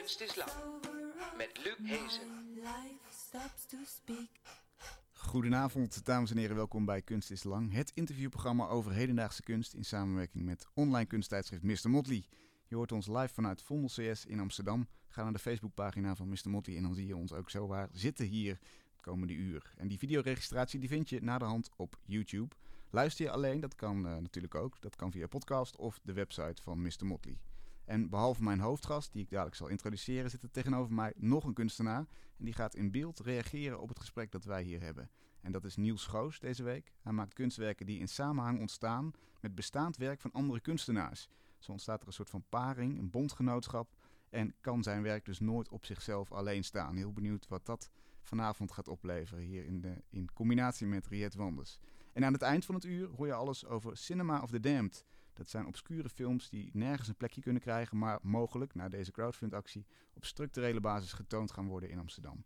Kunst is Lang met Luc Hezen. Goedenavond, dames en heren. Welkom bij Kunst is Lang, het interviewprogramma over hedendaagse kunst in samenwerking met online kunsttijdschrift Mr. Motley. Je hoort ons live vanuit Vondel CS in Amsterdam. Ga naar de Facebookpagina van Mr. Motley en dan zie je ons ook zo waar zitten hier het komende uur. En die videoregistratie die vind je naderhand op YouTube. Luister je alleen, dat kan eh, natuurlijk ook. Dat kan via podcast of de website van Mr. Motley. En behalve mijn hoofdgast, die ik dadelijk zal introduceren, zit er tegenover mij nog een kunstenaar. En die gaat in beeld reageren op het gesprek dat wij hier hebben. En dat is Niels Schoos deze week. Hij maakt kunstwerken die in samenhang ontstaan met bestaand werk van andere kunstenaars. Zo ontstaat er een soort van paring, een bondgenootschap. En kan zijn werk dus nooit op zichzelf alleen staan. Heel benieuwd wat dat vanavond gaat opleveren hier in, de, in combinatie met Riet Wanders. En aan het eind van het uur hoor je alles over Cinema of the Damned. Dat zijn obscure films die nergens een plekje kunnen krijgen, maar mogelijk, na deze crowdfundactie, op structurele basis getoond gaan worden in Amsterdam.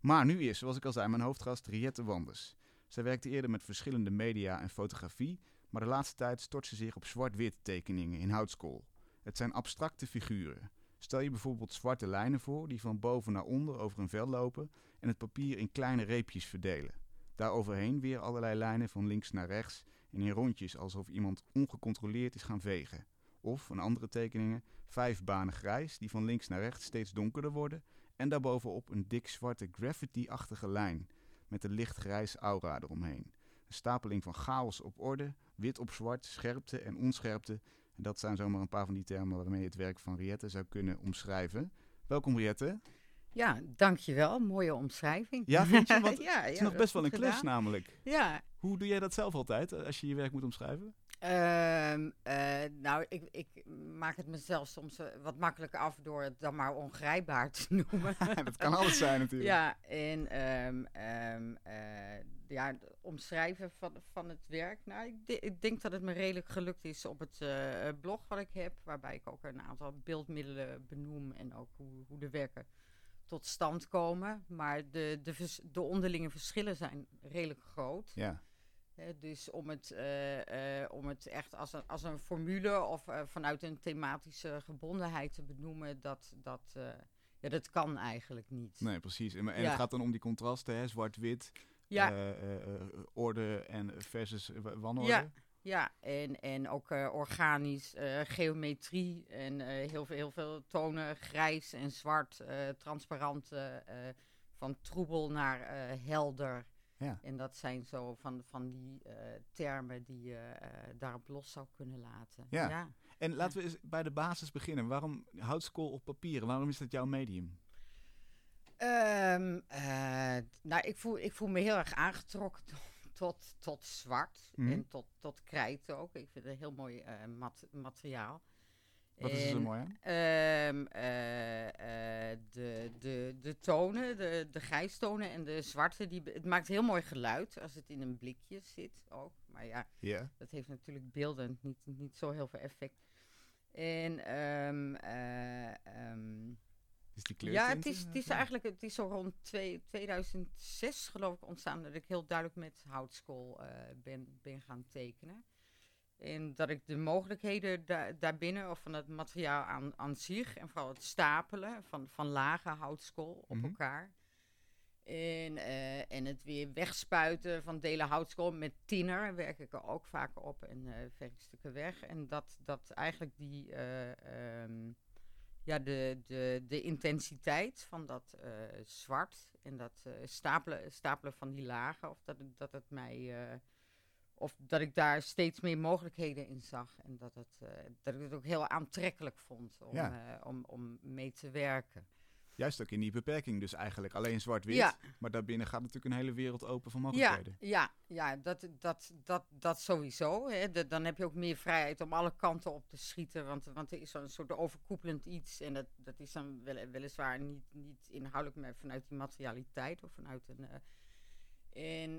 Maar nu is, zoals ik al zei, mijn hoofdgast Riette Wanders. Zij werkte eerder met verschillende media en fotografie, maar de laatste tijd stort ze zich op zwart-wit tekeningen in houtskool. Het zijn abstracte figuren. Stel je bijvoorbeeld zwarte lijnen voor die van boven naar onder over een vel lopen en het papier in kleine reepjes verdelen. Daaroverheen weer allerlei lijnen van links naar rechts en in rondjes alsof iemand ongecontroleerd is gaan vegen. Of, een andere tekeningen, vijf banen grijs die van links naar rechts steeds donkerder worden en daarbovenop een dik zwarte graffiti-achtige lijn met een licht grijs aura eromheen. Een stapeling van chaos op orde, wit op zwart, scherpte en onscherpte. Dat zijn zomaar een paar van die termen waarmee je het werk van Riette zou kunnen omschrijven. Welkom Riette. Ja, dankjewel. Mooie omschrijving. Ja, vind je? Want ja, het is ja, nog best wel een klus gedaan. namelijk. Ja, Hoe doe jij dat zelf altijd eh, als je je werk moet omschrijven? ehm, eh, nou, ik, ik maak het mezelf soms eh, wat makkelijker af door het dan maar ongrijpbaar te noemen. dat kan alles zijn natuurlijk. Ja, en ehm, ehm, eh, ja, het omschrijven van, van het werk. Nou, ik, de- ik denk dat het me redelijk gelukt is op het blog wat ik heb, waarbij ik ook een aantal beeldmiddelen benoem en ook hoe, hoe de werken tot stand komen. Maar de, de, vers- de onderlinge verschillen zijn redelijk groot. Ja. Dus om het, eh, eh, om het echt als een, als een formule of eh, vanuit een thematische gebondenheid te benoemen, dat, dat, ja, dat kan eigenlijk niet. Nee, precies. En, en Ja. het gaat dan om die contrasten, zwart-wit, Ja, orde en versus wa- wanorde. Ja. Ja en, en ook eh, organisch, eh, geometrie en eh, heel, veel, heel veel tonen, grijs en zwart, transparant, van troebel naar helder. Ja. En dat zijn zo van, van die termen die je daarop los zou kunnen laten. Ja. ja. En laten we eens bij de basis beginnen. Waarom houtskool op papier? Waarom is dat jouw medium? Ehm, eh, nou, ik voel, ik voel me heel erg aangetrokken tot, tot, zwart Mhm. en tot, tot krijt ook. Ik vind het een heel mooi eh, mat- materiaal. Wat is er zo mooi aan? ehm, eh, eh, de, de, de tonen, de, de grijstonen en de zwarte, die, het maakt heel mooi geluid als het in een blikje zit ook. Maar ja, Ja. dat heeft natuurlijk beeldend niet, niet zo heel veel effect. En ehm, eh, Is die kleur ja, het is, het is eigenlijk het is zo rond twee- 2006 geloof ik ontstaan dat ik heel duidelijk met houtskool eh, ben, ben gaan tekenen. En dat ik de mogelijkheden da daarbinnen, of van het materiaal aan, aan zich, en vooral het stapelen van, van lage houtskool op Mhm. elkaar. En, eh, en het weer wegspuiten van delen houtskool met tinner werk ik er ook vaak op en eh verf ik stukken weg. En dat, dat eigenlijk die, eh, ehm, ja, de, de, de intensiteit van dat eh, zwart en dat eh, stapelen, stapelen van die lagen, of dat, dat het mij. eh, of dat ik daar steeds meer mogelijkheden in zag. En dat, het, dat ik het ook heel aantrekkelijk vond om, Ja. om, om mee te werken. Juist ook in die beperking dus eigenlijk. Alleen zwart-wit. Ja. Maar daarbinnen gaat natuurlijk een hele wereld open van Ja, mogelijkheden. ja, ja dat, dat, dat, dat sowieso. Hè. De- dan heb je ook meer vrijheid om alle kanten op te schieten. Want, want er is zo'n soort overkoepelend iets. En dat, dat is dan wel, weliswaar niet, niet inhoudelijk, maar vanuit die materialiteit of vanuit een.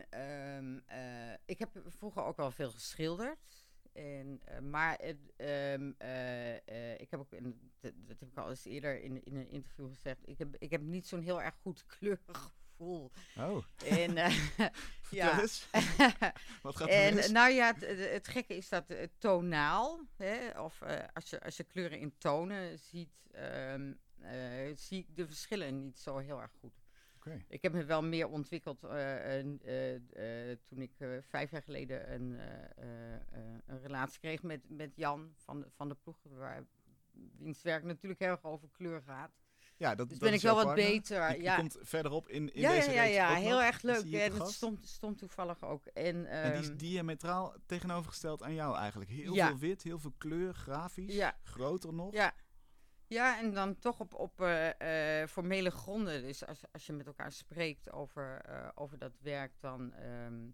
en eh, ik heb vroeger ook wel veel geschilderd. En, eh, maar ehm, eh, eh, ik heb ook, in, dat, dat heb ik al eens eerder in, in een interview gezegd, ik heb, ik heb niet zo'n heel erg goed kleurgevoel. Oh, En, ja. Wat gaat er En mis? nou ja, het, gekke is dat het tonaal, hè, of als, je, als je kleuren in tonen ziet, eh, zie ik de verschillen niet zo heel erg goed. Ik heb me wel meer ontwikkeld eh, en, eh, eh, toen ik vijf jaar geleden een, een relatie kreeg met, met Jan van de, van de ploeg, waar wiens werk natuurlijk heel erg over kleur gaat. Ja, dat, Dus dat ben is ik wel wat partner. beter. Die ja. komt verderop in, in ja, deze ja, ja, ja, heel nog. erg Is leuk. Ja, dat stond, stond toevallig ook. En, En die is ehm, diametraal tegenovergesteld aan jou eigenlijk. Heel Ja. veel wit, heel veel kleur, grafisch, Ja. groter nog. Ja. Ja, en dan toch op, op eh, eh, formele gronden. Dus als, als je met elkaar spreekt over, eh, over dat werk, dan, ehm,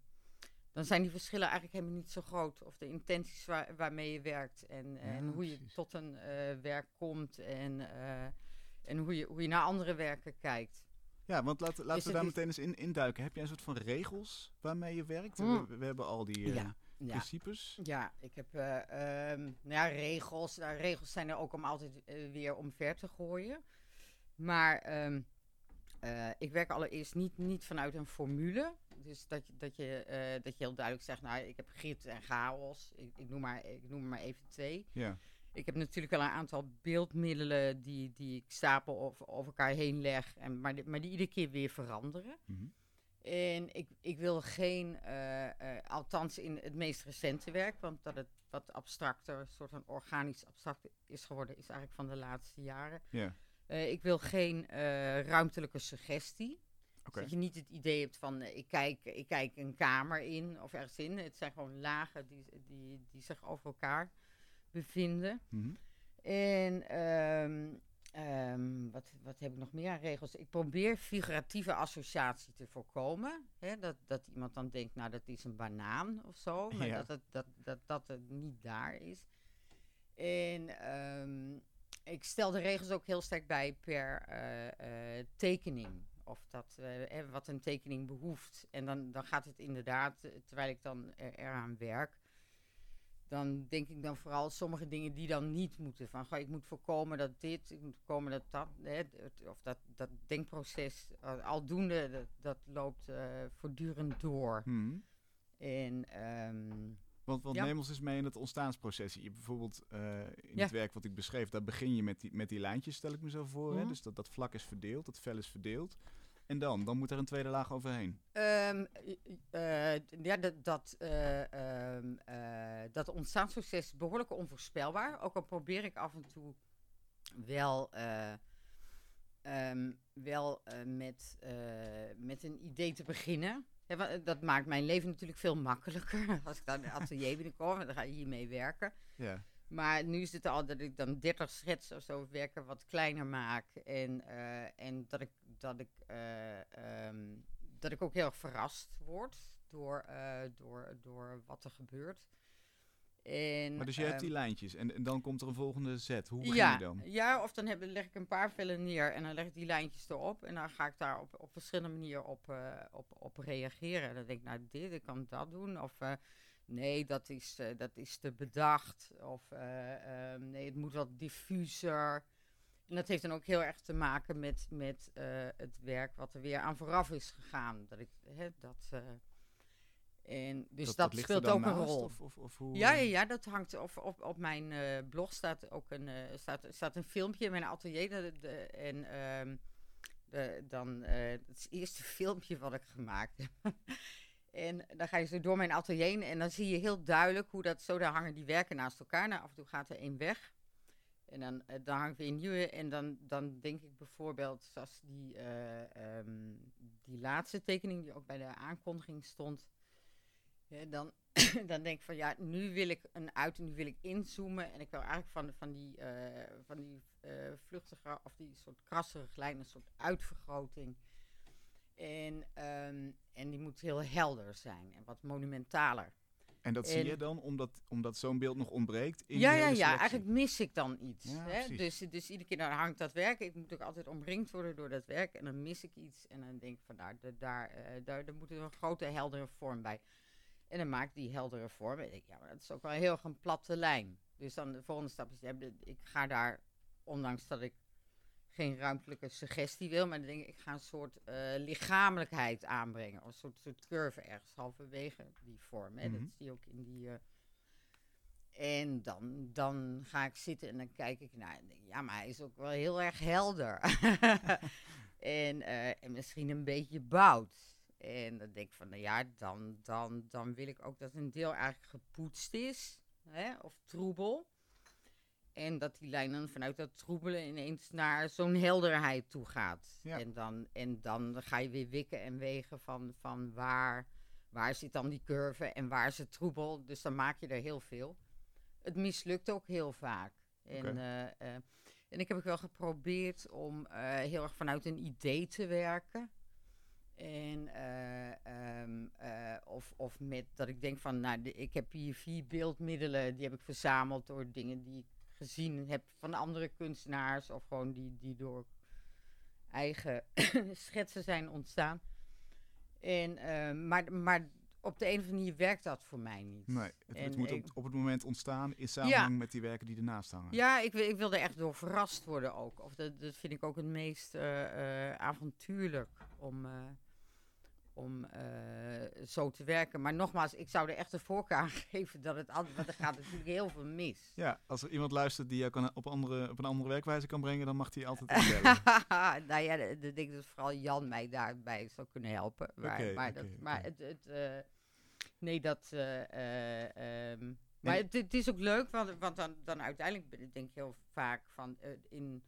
dan zijn die verschillen eigenlijk helemaal niet zo groot. Of de intenties waar, waarmee je werkt en, en hoe je precies. tot een werk komt en, en hoe, je, hoe je naar andere werken kijkt. Ja, want laten, laten Dus we daar meteen eens in induiken. Heb jij een soort van regels waarmee je werkt? Hmm. We, we hebben al die Ja, Ja, principes. ja, ik heb eh, ehm, nou ja, regels. Nou, regels zijn er ook om altijd eh, weer omver te gooien. Maar ehm, eh, ik werk allereerst niet, niet vanuit een formule. Dus dat je, dat, je, dat je heel duidelijk zegt, nou, ik heb grit en chaos. Ik, ik, noem maar, ik noem maar even twee. Ja. Ik heb natuurlijk wel een aantal beeldmiddelen die, die ik stapel over, over elkaar heen leg. En, maar, die- maar die iedere keer weer veranderen. Mhm. En ik, ik wil geen, eh, eh, althans in het meest recente werk, want dat het wat abstracter, een soort van organisch abstract is geworden, is eigenlijk van de laatste jaren. Ja, Eh, ik wil geen ruimtelijke suggestie. Dat je niet het idee hebt van ik, kijk, ik kijk een kamer in of ergens in. Het zijn gewoon lagen die, die, die zich over elkaar bevinden. Mhm. En ehm, wat, wat heb ik nog meer aan regels? Ik probeer figuratieve associatie te voorkomen. Hè? Dat, dat iemand dan denkt, nou dat is een banaan of zo. Maar Ja. dat, het, dat, dat, dat het niet daar is. En ehm, ik stel de regels ook heel sterk bij per eh, eh, tekening. Of dat, eh, wat een tekening behoeft. En dan, dan gaat het inderdaad, terwijl ik dan er, eraan werk, dan denk ik dan vooral sommige dingen die dan niet moeten. Van, goh, ik moet voorkomen dat dit, ik moet voorkomen dat dat. Hè, of dat, dat denkproces, aldoende, dat, dat loopt eh, voortdurend door. Mhm. En ehm, Want, want Ja. neem ons eens mee in het ontstaansproces. Je bijvoorbeeld eh, in Ja. het werk wat ik beschreef, daar begin je met die, met die lijntjes, stel ik me zo voor. Hè? Mhm. Dus dat, dat vlak is verdeeld, dat vel is verdeeld. En dan? Dan moet er een tweede laag overheen. Ehm, eh, ja, dat, dat, eh, ehm, eh, dat ontstaansproces is behoorlijk onvoorspelbaar. Ook al probeer ik af en toe wel, ehm, wel met, met een idee te beginnen. Wa- dat maakt mijn leven natuurlijk veel makkelijker. Als ik dan het atelier binnenkom, dan ga je hiermee werken. Ja. Maar nu is het al dat ik dan 30 schetsen of zo werken wat kleiner maak. En, eh, en dat, ik, dat, ik, eh, ehm, dat ik ook heel erg verrast word door, eh, door, door wat er gebeurt. En, Maar dus je hebt ehm, die lijntjes en, en dan komt er een volgende zet. Hoe ja, je dan? Ja, of dan heb, leg ik een paar vellen neer en dan leg ik die lijntjes erop. En dan ga ik daar op, op verschillende manieren op, op, op reageren. En dan denk ik, nou dit, ik kan dat doen. Of nee, dat is, eh, dat is te bedacht. Of eh, ehm, nee, het moet wat diffuser. En dat heeft dan ook heel erg te maken met, met eh, het werk wat er weer aan vooraf is gegaan. Dat ik, hè, dat... en dus dat, speelt ook een rol. Of, of, of hoe, Ja, ja, ja, dat hangt op, op, op mijn blog staat ook een, eh, staat, staat een filmpje in mijn atelier. De, de- en ehm, de, dan, het is het eerste filmpje wat ik gemaakt heb. en dan ga je zo door mijn atelier heen en dan zie je heel duidelijk hoe dat zo, daar hangen die werken naast elkaar. Nou, af en toe gaat er één weg. En dan, eh, dan hangt weer een nieuwe. En dan, dan denk ik bijvoorbeeld, zoals die, eh, ehm, die laatste tekening die ook bij de aankondiging stond. Dan, dan denk ik van ja, nu wil ik een uit, nu wil ik inzoomen. En ik wil eigenlijk van, van die, eh, van die eh, vluchtige, of die soort krasserige lijn, een soort uitvergroting. En, ehm, en die moet heel helder zijn en wat monumentaler. En dat zie je dan omdat, omdat zo'n beeld nog ontbreekt in ja, ja, ja, eigenlijk mis ik dan iets. Ja, hè? Dus, dus iedere keer dan hangt dat werk. Ik moet ook altijd omringd worden door dat werk. En dan mis ik iets. En dan denk ik van nou, daar, daar, eh, daar, daar moet er een grote heldere vorm bij. En dan maak ik die heldere vorm. En ik denk, ja, maar dat is ook wel heel erg een platte lijn. Dus dan de volgende stap is, ik ga daar, ondanks dat ik geen ruimtelijke suggestie wil, maar dan denk ik, ik ga een soort eh, lichamelijkheid aanbrengen. Of een soort, soort curve ergens halverwege die vorm. Hè? Mhm. Dat zie je ook in die, eh, En dan, dan ga ik zitten en dan kijk ik naar. En denk, ja, maar hij is ook wel heel erg helder. en, eh, en misschien een beetje bout. En dan denk ik van, nou ja, dan, dan, dan wil ik ook dat een deel eigenlijk gepoetst is. Hè, of troebel. En dat die lijn dan vanuit dat troebelen ineens naar zo'n helderheid toe gaat. Ja. En, dan, en dan ga je weer wikken en wegen van, van waar, waar zit dan die curve en waar is het troebel. Dus dan maak je er heel veel. Het mislukt ook heel vaak. En, eh, eh, en ik heb ook wel geprobeerd om eh, heel erg vanuit een idee te werken. En, eh, ehm, eh, of, of met dat ik denk van, nou, de- ik heb hier vier beeldmiddelen, die heb ik verzameld door dingen die ik gezien heb van andere kunstenaars. Of gewoon die, die door eigen schetsen zijn ontstaan. En, eh, maar, maar op de een of andere manier werkt dat voor mij niet. Nee, het, En moet op, het moment ontstaan in samenhang met die werken die ernaast hangen. Ja, ik, wil- ik wil er echt door verrast worden ook. Of dat, dat vind ik ook het meest eh, eh, avontuurlijk om, om eh, zo te werken. Maar nogmaals, ik zou er echt de voorkeur aan geven dat het altijd... Want er gaat natuurlijk heel veel mis. Ja, als er iemand luistert die jou kan, op, andere, op een andere werkwijze kan brengen, dan mag hij altijd vertellen. nou ja, ik denk dat vooral Jan mij daarbij zou kunnen helpen. Maar, maar, dat, maar het... het eh, nee, dat... eh, eh, ehm, maar het, het is ook leuk, want, want dan, dan uiteindelijk denk ik heel vaak van... in,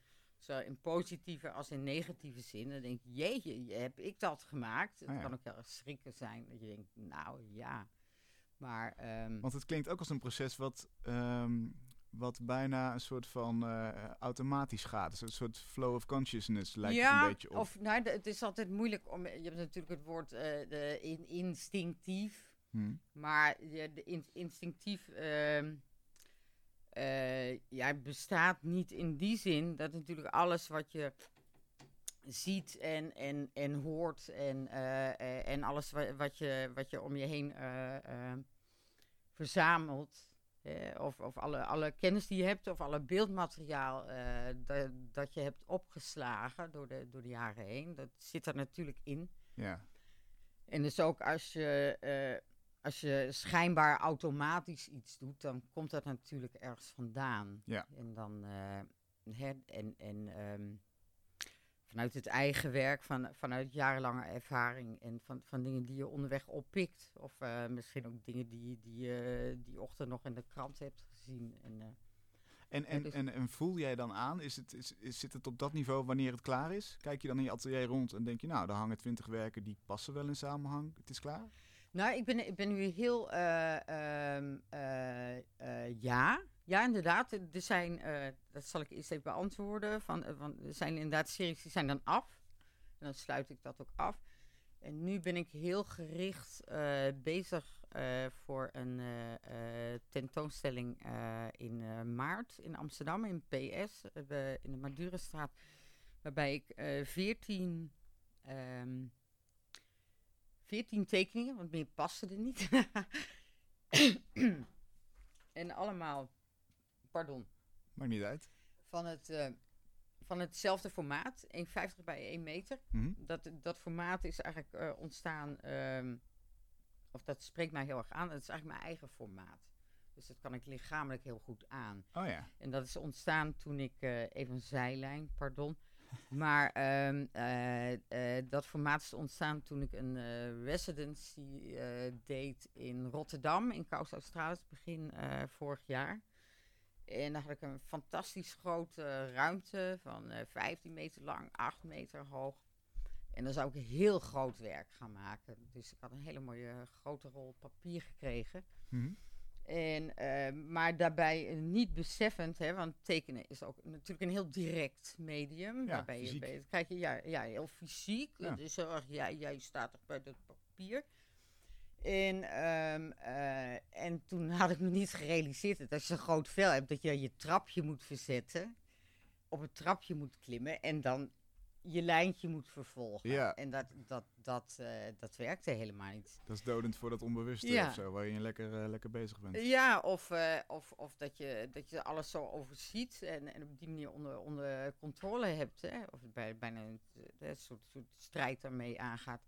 zowel in positieve als in negatieve zin. Dan denk ik, jeetje, heb ik dat gemaakt? Het Ah, ja. kan ook heel erg schrikken zijn. Dat je denkt, nou ja. Maar... ehm, Want het klinkt ook als een proces wat, ehm, wat bijna een soort van eh, automatisch gaat. Dus een soort flow of consciousness lijkt het een beetje op. Of, nou, het is altijd moeilijk om. Je hebt natuurlijk het woord eh, de in, instinctief. Hm. Maar je, de in- instinctief ehm, eh, ja, bestaat niet in die zin dat natuurlijk alles wat je ziet en, en, en hoort en, eh, eh, en alles wa- wat je, wat je om je heen verzamelt. of of alle, alle kennis die je hebt, of alle beeldmateriaal dat, dat je hebt opgeslagen door de, door de jaren heen. Dat zit er natuurlijk in. Ja, En dus ook als je, als je schijnbaar automatisch iets doet, dan komt dat natuurlijk ergens vandaan. Ja. En dan, eh, hè, en, en ehm, vanuit het eigen werk, van, vanuit jarenlange ervaring en van, van dingen die je onderweg oppikt. Of eh, misschien ook dingen die, die je die ochtend nog in de krant hebt gezien. En, eh, En, en, dus- en, en voel jij dan aan, is het, is, is, zit het op dat niveau wanneer het klaar is? Kijk je dan in je atelier rond en denk je, nou, daar hangen twintig werken die passen wel in samenhang, het is klaar? Nou, ik ben, ik ben nu heel. eh, ehm, eh, eh, ja. Ja, inderdaad. Er zijn. dat zal ik eerst even beantwoorden. Van, van, er zijn inderdaad series die zijn dan af. En dan sluit ik dat ook af. En nu ben ik heel gericht bezig voor een tentoonstelling in maart in Amsterdam, in PS, in de Madurestraat. Waarbij ik 14 ehm 14 tekeningen, want meer passen er niet. en allemaal, pardon, Maakt niet uit. van, het, eh, van hetzelfde formaat, 1,50 bij 1 meter. Mhm. Dat, dat formaat is eigenlijk eh, ontstaan, ehm, of dat spreekt mij heel erg aan, dat is eigenlijk mijn eigen formaat. Dus dat kan ik lichamelijk heel goed aan. Oh ja, En dat is ontstaan toen ik, eh, even een zijlijn, pardon. Maar ehm, eh, eh, dat formaat is ontstaan toen ik een eh, residency deed in Rotterdam, in Caus Australis, begin vorig jaar. En daar had ik een fantastisch grote ruimte van eh 15 meter lang, 8 meter hoog. En dan zou ik heel groot werk gaan maken. Dus ik had een hele mooie grote rol papier gekregen. Mhm. En, eh, maar daarbij eh, niet beseffend, hè, want tekenen is ook natuurlijk een heel direct medium. Ja, waarbij je, fysiek. bij- krijg je ja, ja, heel fysiek. Ja. Heel erg, ja, jij staat toch bij dat papier. En, ehm, eh, en toen had ik me niet gerealiseerd dat als je een groot vel hebt, dat je je trapje moet verzetten. Op het trapje moet klimmen en dan je lijntje moet vervolgen. Ja. En dat, dat, dat, eh, dat werkte helemaal niet. Dat is dodend voor dat onbewuste Ja. of zo, waar je lekker, eh, lekker bezig bent. Ja, of, eh, of, of dat, je, dat je alles zo overziet en, en op die manier onder, onder controle hebt. Hè? Of bij, bijna een, een soort, soort strijd daarmee aangaat.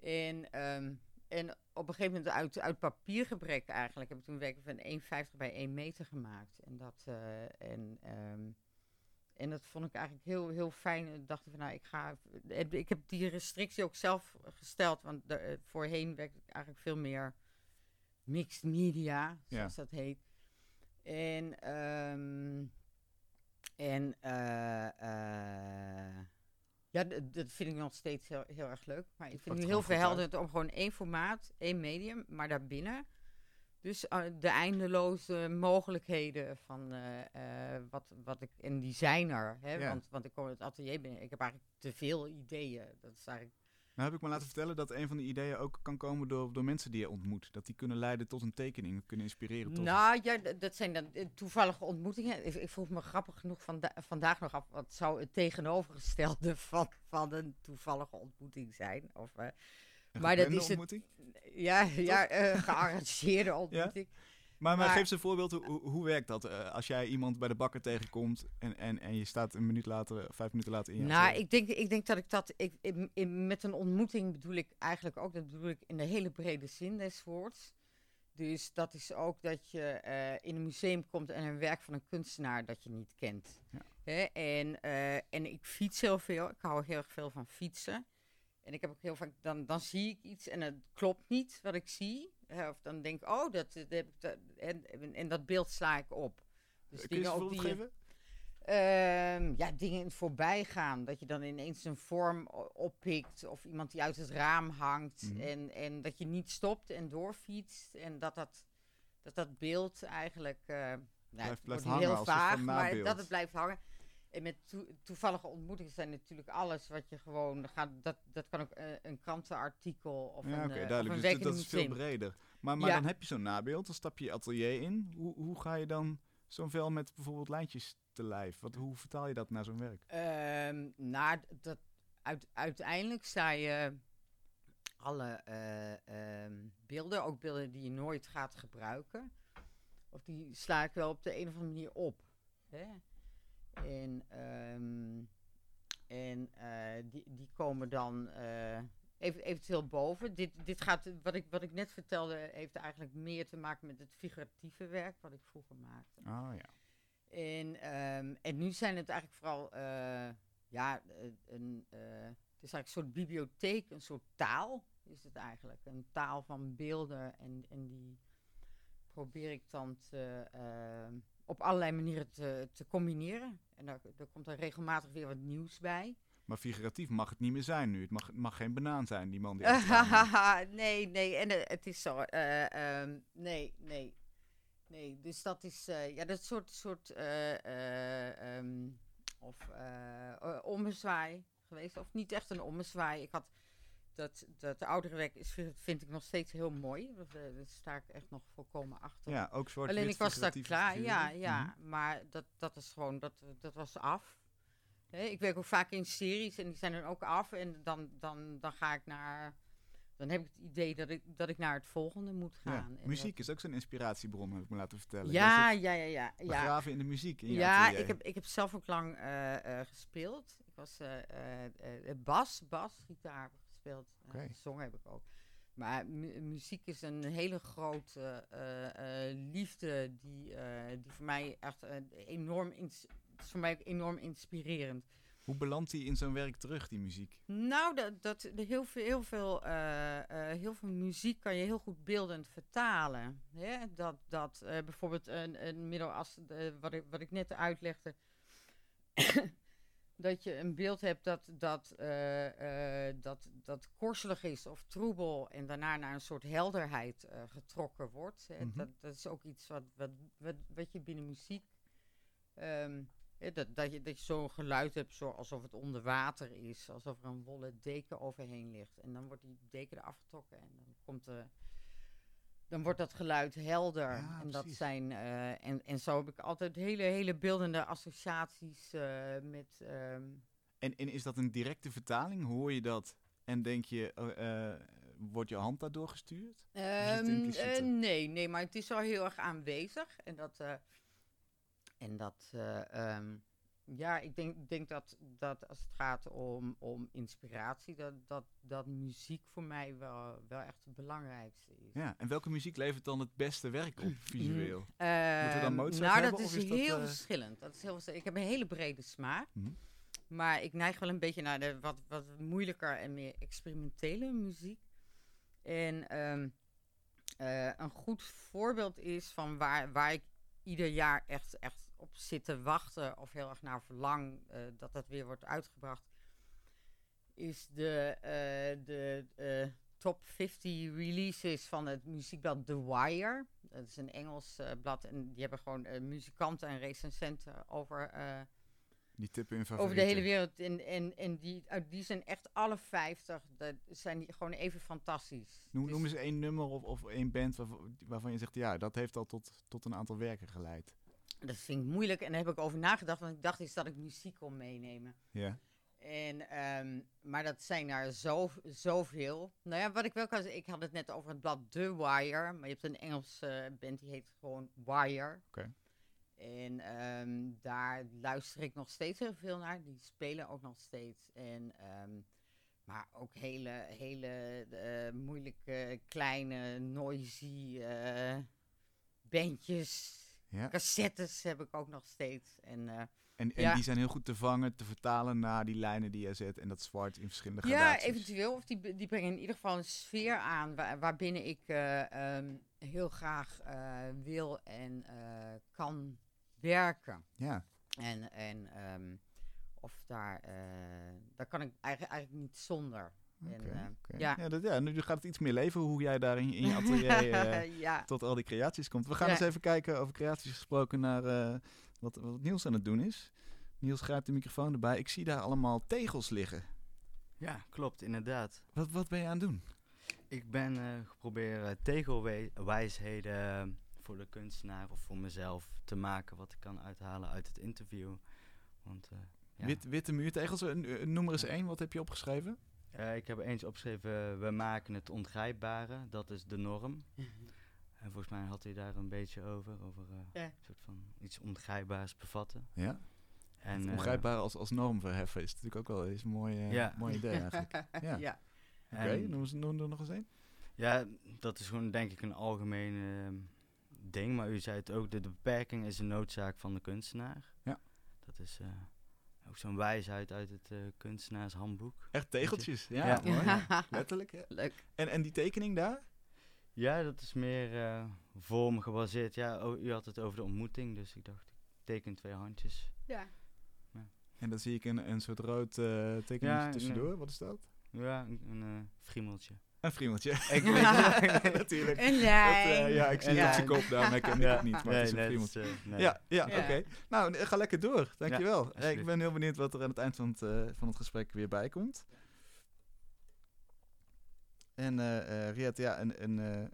En, ehm, en op een gegeven moment uit, uit papiergebrek eigenlijk heb ik toen werk van 1,50 bij 1 meter gemaakt. En dat, en, ehm, en dat vond ik eigenlijk heel, heel fijn. En dacht ik van nou, ik ga. Ik heb die restrictie ook zelf gesteld. Want de- eh, voorheen werkte ik eigenlijk veel meer mixed media, zoals dat heet. En, ehm, en eh, eh, ja, dat vind ik nog steeds heel, heel erg leuk. Maar ik vind het heel verhelderend om gewoon één formaat, één medium, maar daarbinnen. Dus eh, de eindeloze mogelijkheden van eh, eh, wat, wat ik. En die zijn er. Hè? Ja. Want, want ik kom in het atelier binnen. Ik heb eigenlijk te veel ideeën. Dat is eigenlijk. Nou heb ik me laten vertellen dat een van die ideeën ook kan komen door, door mensen die je ontmoet. Dat die kunnen leiden tot een tekening, kunnen inspireren tot... Nou ja, dat zijn dan toevallige ontmoetingen. Ik, ik vroeg me grappig genoeg vanda- vandaag nog af. Wat zou het tegenovergestelde van, van een toevallige ontmoeting zijn? Of, maar dat is het- ontmoeting. ja, ja eh, gearrangeerde ontmoeting. Maar, maar, maar- geef ze een voorbeeld, hoe, hoe- werkt dat? Eh, als jij iemand bij de bakker tegenkomt en, en, en je staat een minuut later, vijf minuten later in je Nou, ik denk, ik denk dat ik dat. Ik, in, in- met een ontmoeting bedoel ik eigenlijk ook. Dat bedoel ik in de hele brede zin des woords. Dus dat is ook dat je eh, in een museum komt en een werk van een kunstenaar dat je niet kent. Ja. Hè? En, en ik fiets heel veel. Ik hou heel erg veel van fietsen. En ik heb ook heel vaak, dan, dan zie ik iets en het klopt niet wat ik zie. Of dan denk ik, oh, dat, dat heb ik. dat- en, en, dat beeld sla ik op. Dus Kun je ook voorbeeld die geven? Ehm, ja, dingen in het voorbijgaan. Dat je dan ineens een vorm oppikt. Of iemand die uit het raam hangt. Mhm. En, en dat je niet stopt en doorfietst. En dat dat, dat, dat beeld eigenlijk... eh nou, blijft hangen heel vaag, maar dat het blijft hangen. En met toe- toevallige ontmoetingen zijn natuurlijk alles wat je gewoon gaat. Dat, dat kan ook eh, een krantenartikel of Ja, een, oké, eh, of duidelijk. een Dus dat, is veel breder. Maar, maar Ja. dan heb je zo'n nabeeld, dan stap je je atelier in. Hoe, hoe ga je dan zo'n vel met bijvoorbeeld lijntjes te lijf? Wat, hoe vertaal je dat naar zo'n werk? Ehm nou, dat, uit, uiteindelijk sta je alle eh, ehm, beelden, ook beelden die je nooit gaat gebruiken, of die sla ik wel op de een of andere manier op. Hè? En, ehm, en eh, die, die komen dan eh, even, eventueel boven. Dit, dit gaat, wat ik, wat ik net vertelde, heeft eigenlijk meer te maken met het figuratieve werk wat ik vroeger maakte. Oh ja. En, ehm, en nu zijn het eigenlijk vooral, eh, ja, een, het is eigenlijk een soort bibliotheek, een soort taal is het eigenlijk. Een taal van beelden en, en die probeer ik dan te, ehm, op allerlei manieren te, te combineren. En daar, daar komt er regelmatig weer wat nieuws bij. Maar figuratief mag het niet meer zijn nu. Het mag, het mag geen banaan zijn, die man die nee, nee, en eh, het is zo. eh, ehm, nee, nee. Nee, dus dat is, eh, ja, dat soort, soort ehm, of ommezwaai geweest. Of niet echt een ommezwaai. Ik had, dat, dat oudere werk is, vind ik nog steeds heel mooi. Dat, eh, daar sta ik echt nog volkomen achter. Ja, ook zwart Alleen ik was daar klaar, figuren. ja, ja. Mhm. Maar dat, dat is gewoon, dat, dat was af. Ik werk ook vaak in series en die zijn dan ook af. En dan, dan, dan ga ik naar, dan heb ik het idee dat ik, dat ik naar het volgende moet Ja, gaan. En Muziek is ook zo'n inspiratiebron, heb ik me laten vertellen. ja, ja, ja, ja, ja. begraven in de muziek in Ja, ik heb, ik heb zelf ook lang eh, eh, gespeeld. Ik was bas, bas, gitaar gespeeld. Eh, gezongen heb ik ook. Maar mu- muziek is een hele grote eh, eh, liefde die, eh, die voor mij echt eh, enorm, ins- is voor mij enorm inspirerend. Hoe belandt die in zo'n werk terug, die muziek? Nou, dat, dat, heel, veel, heel, veel, eh, eh, heel veel muziek kan je heel goed beeldend vertalen. Hè? Dat, dat eh, bijvoorbeeld een, een middel als eh, wat, ik, wat ik net uitlegde. Dat je een beeld hebt dat, dat, eh, eh, dat, dat korselig is of troebel en daarna naar een soort helderheid eh, getrokken wordt. Mhm. dat, dat is ook iets wat, wat, wat, wat je binnen muziek ehm, dat, dat je, dat je zo'n geluid hebt zo alsof het onder water is. Alsof er een wollen deken overheen ligt. En dan wordt die deken eraf getrokken. En dan komt de... Dan wordt dat geluid helder. Ja, en, dat precies. zijn, eh, en, en zo heb ik altijd hele, hele beeldende associaties eh, met... ehm, En, en is dat een directe vertaling? Hoor je dat en denk je, eh, eh, wordt je hand daardoor gestuurd? is het Ehm, impliciete? eh, nee, nee, maar het is wel heel erg aanwezig. En dat, eh, en dat, eh, ehm, ja, ik denk, denk dat, dat als het gaat om, om inspiratie, dat, dat, dat muziek voor mij wel, wel echt het belangrijkste is. Ja, en welke muziek levert dan het beste werk op, visueel? Moeten we dan Mozart nou, hebben, dat is, is dat, heel eh, verschillend. Dat is heel verschillend. Ik heb een hele brede smaak. Mhm. Maar ik neig wel een beetje naar de wat, wat moeilijker en meer experimentele muziek. En ehm, eh, een goed voorbeeld is van waar, waar ik ieder jaar echt, echt op zit te wachten of heel erg naar verlang eh, dat dat weer wordt uitgebracht, is de, eh, de eh, top 50 releases van het muziekblad The Wire. Dat is een Engels blad en die hebben gewoon muzikanten en recensenten over Die tippen in over de hele wereld. En, en, en die, die zijn echt alle 50. Dat zijn die gewoon even fantastisch. Noem, Dus- noem eens één nummer of, of één band waarvan, waarvan je zegt, ja, dat heeft al tot, tot een aantal werken geleid. Dat vind ik moeilijk en daar heb ik over nagedacht. Want ik dacht eens dat ik muziek kon meenemen. Ja. En, ehm, maar dat zijn er zo, zoveel. Nou ja, wat ik wel kan zeggen, ik had het net over het blad The Wire. Maar je hebt een Engelse band die heet gewoon Wire. Oké. En ehm, daar luister ik nog steeds heel veel naar. Die spelen ook nog steeds. En, ehm, maar ook hele, hele eh, moeilijke, kleine, noisy eh, bandjes. Ja. Cassettes heb ik ook nog steeds. En, eh, En, en Ja. die zijn heel goed te vangen, te vertalen naar die lijnen die je zet en dat zwart in verschillende Ja, gradaties. eventueel. Of die, die brengen in ieder geval een sfeer aan waar, waarbinnen ik eh, ehm, heel graag eh, wil en kan werken. Ja, En, en ehm, of daar, daar kan ik eigenlijk, eigenlijk niet zonder. En, eh, ja. ja, dat, ja, nu gaat het iets meer leven hoe jij daar in, in je atelier eh, ja. tot al die creaties komt. We gaan Ja. eens even kijken, over creaties gesproken, naar eh, wat, wat Niels aan het doen is. Niels grijpt de microfoon erbij. Ik zie daar allemaal tegels liggen. Ja, klopt, inderdaad. Wat, wat ben je aan het doen? Ik ben eh geprobeerd tegelwijsheden voor de kunstenaar of voor mezelf te maken wat ik kan uithalen uit het interview. Want eh, ja. Wit, witte muurtegels, noem er eens één. Wat heb je opgeschreven? Eh, ik heb eens opgeschreven, we maken het ongrijpbare, dat is de norm. En volgens mij had hij daar een beetje over, over eh, Ja. een soort van iets ongrijpbaars bevatten. Ja. En, Het eh, ongrijpbaar als, als norm verheffen is natuurlijk ook wel is een mooi, eh, Ja. mooi idee eigenlijk. Ja. ja. Oké, en- noem, er nog eens één. Ja, dat is gewoon denk ik een algemeen ehm, ding. Maar u zei het ook, de, de beperking is een noodzaak van de kunstenaar. Ja. Dat is eh, ook zo'n wijsheid uit het eh, kunstenaarshandboek. Echt tegeltjes. Ja, Ja. mooi. Letterlijk. Ja. Leuk. En, en die tekening daar? Ja, dat is meer eh vorm gebaseerd. Ja, oh, u had het over de ontmoeting, dus ik dacht, ik teken twee handjes. Ja. En dan zie ik een, een soort rood eh tekening Ja, tussendoor. Wat is dat? Ja, een, een eh, friemeltje. Een friemeltje. Ik weet Natuurlijk. Een Dat, eh, ja, ik zie het Ja. op zijn kop, daarom ken ik Ja. het niet. Maar het is een friemeltje. eh, nee. Ja, ja, Ja. oké. Nou, eh, ga lekker door. Dankjewel. Hey, ik ben heel benieuwd wat er aan het eind van het, eh, van het gesprek weer bij komt. En eh eh Riet, ja, een, een eh, eh,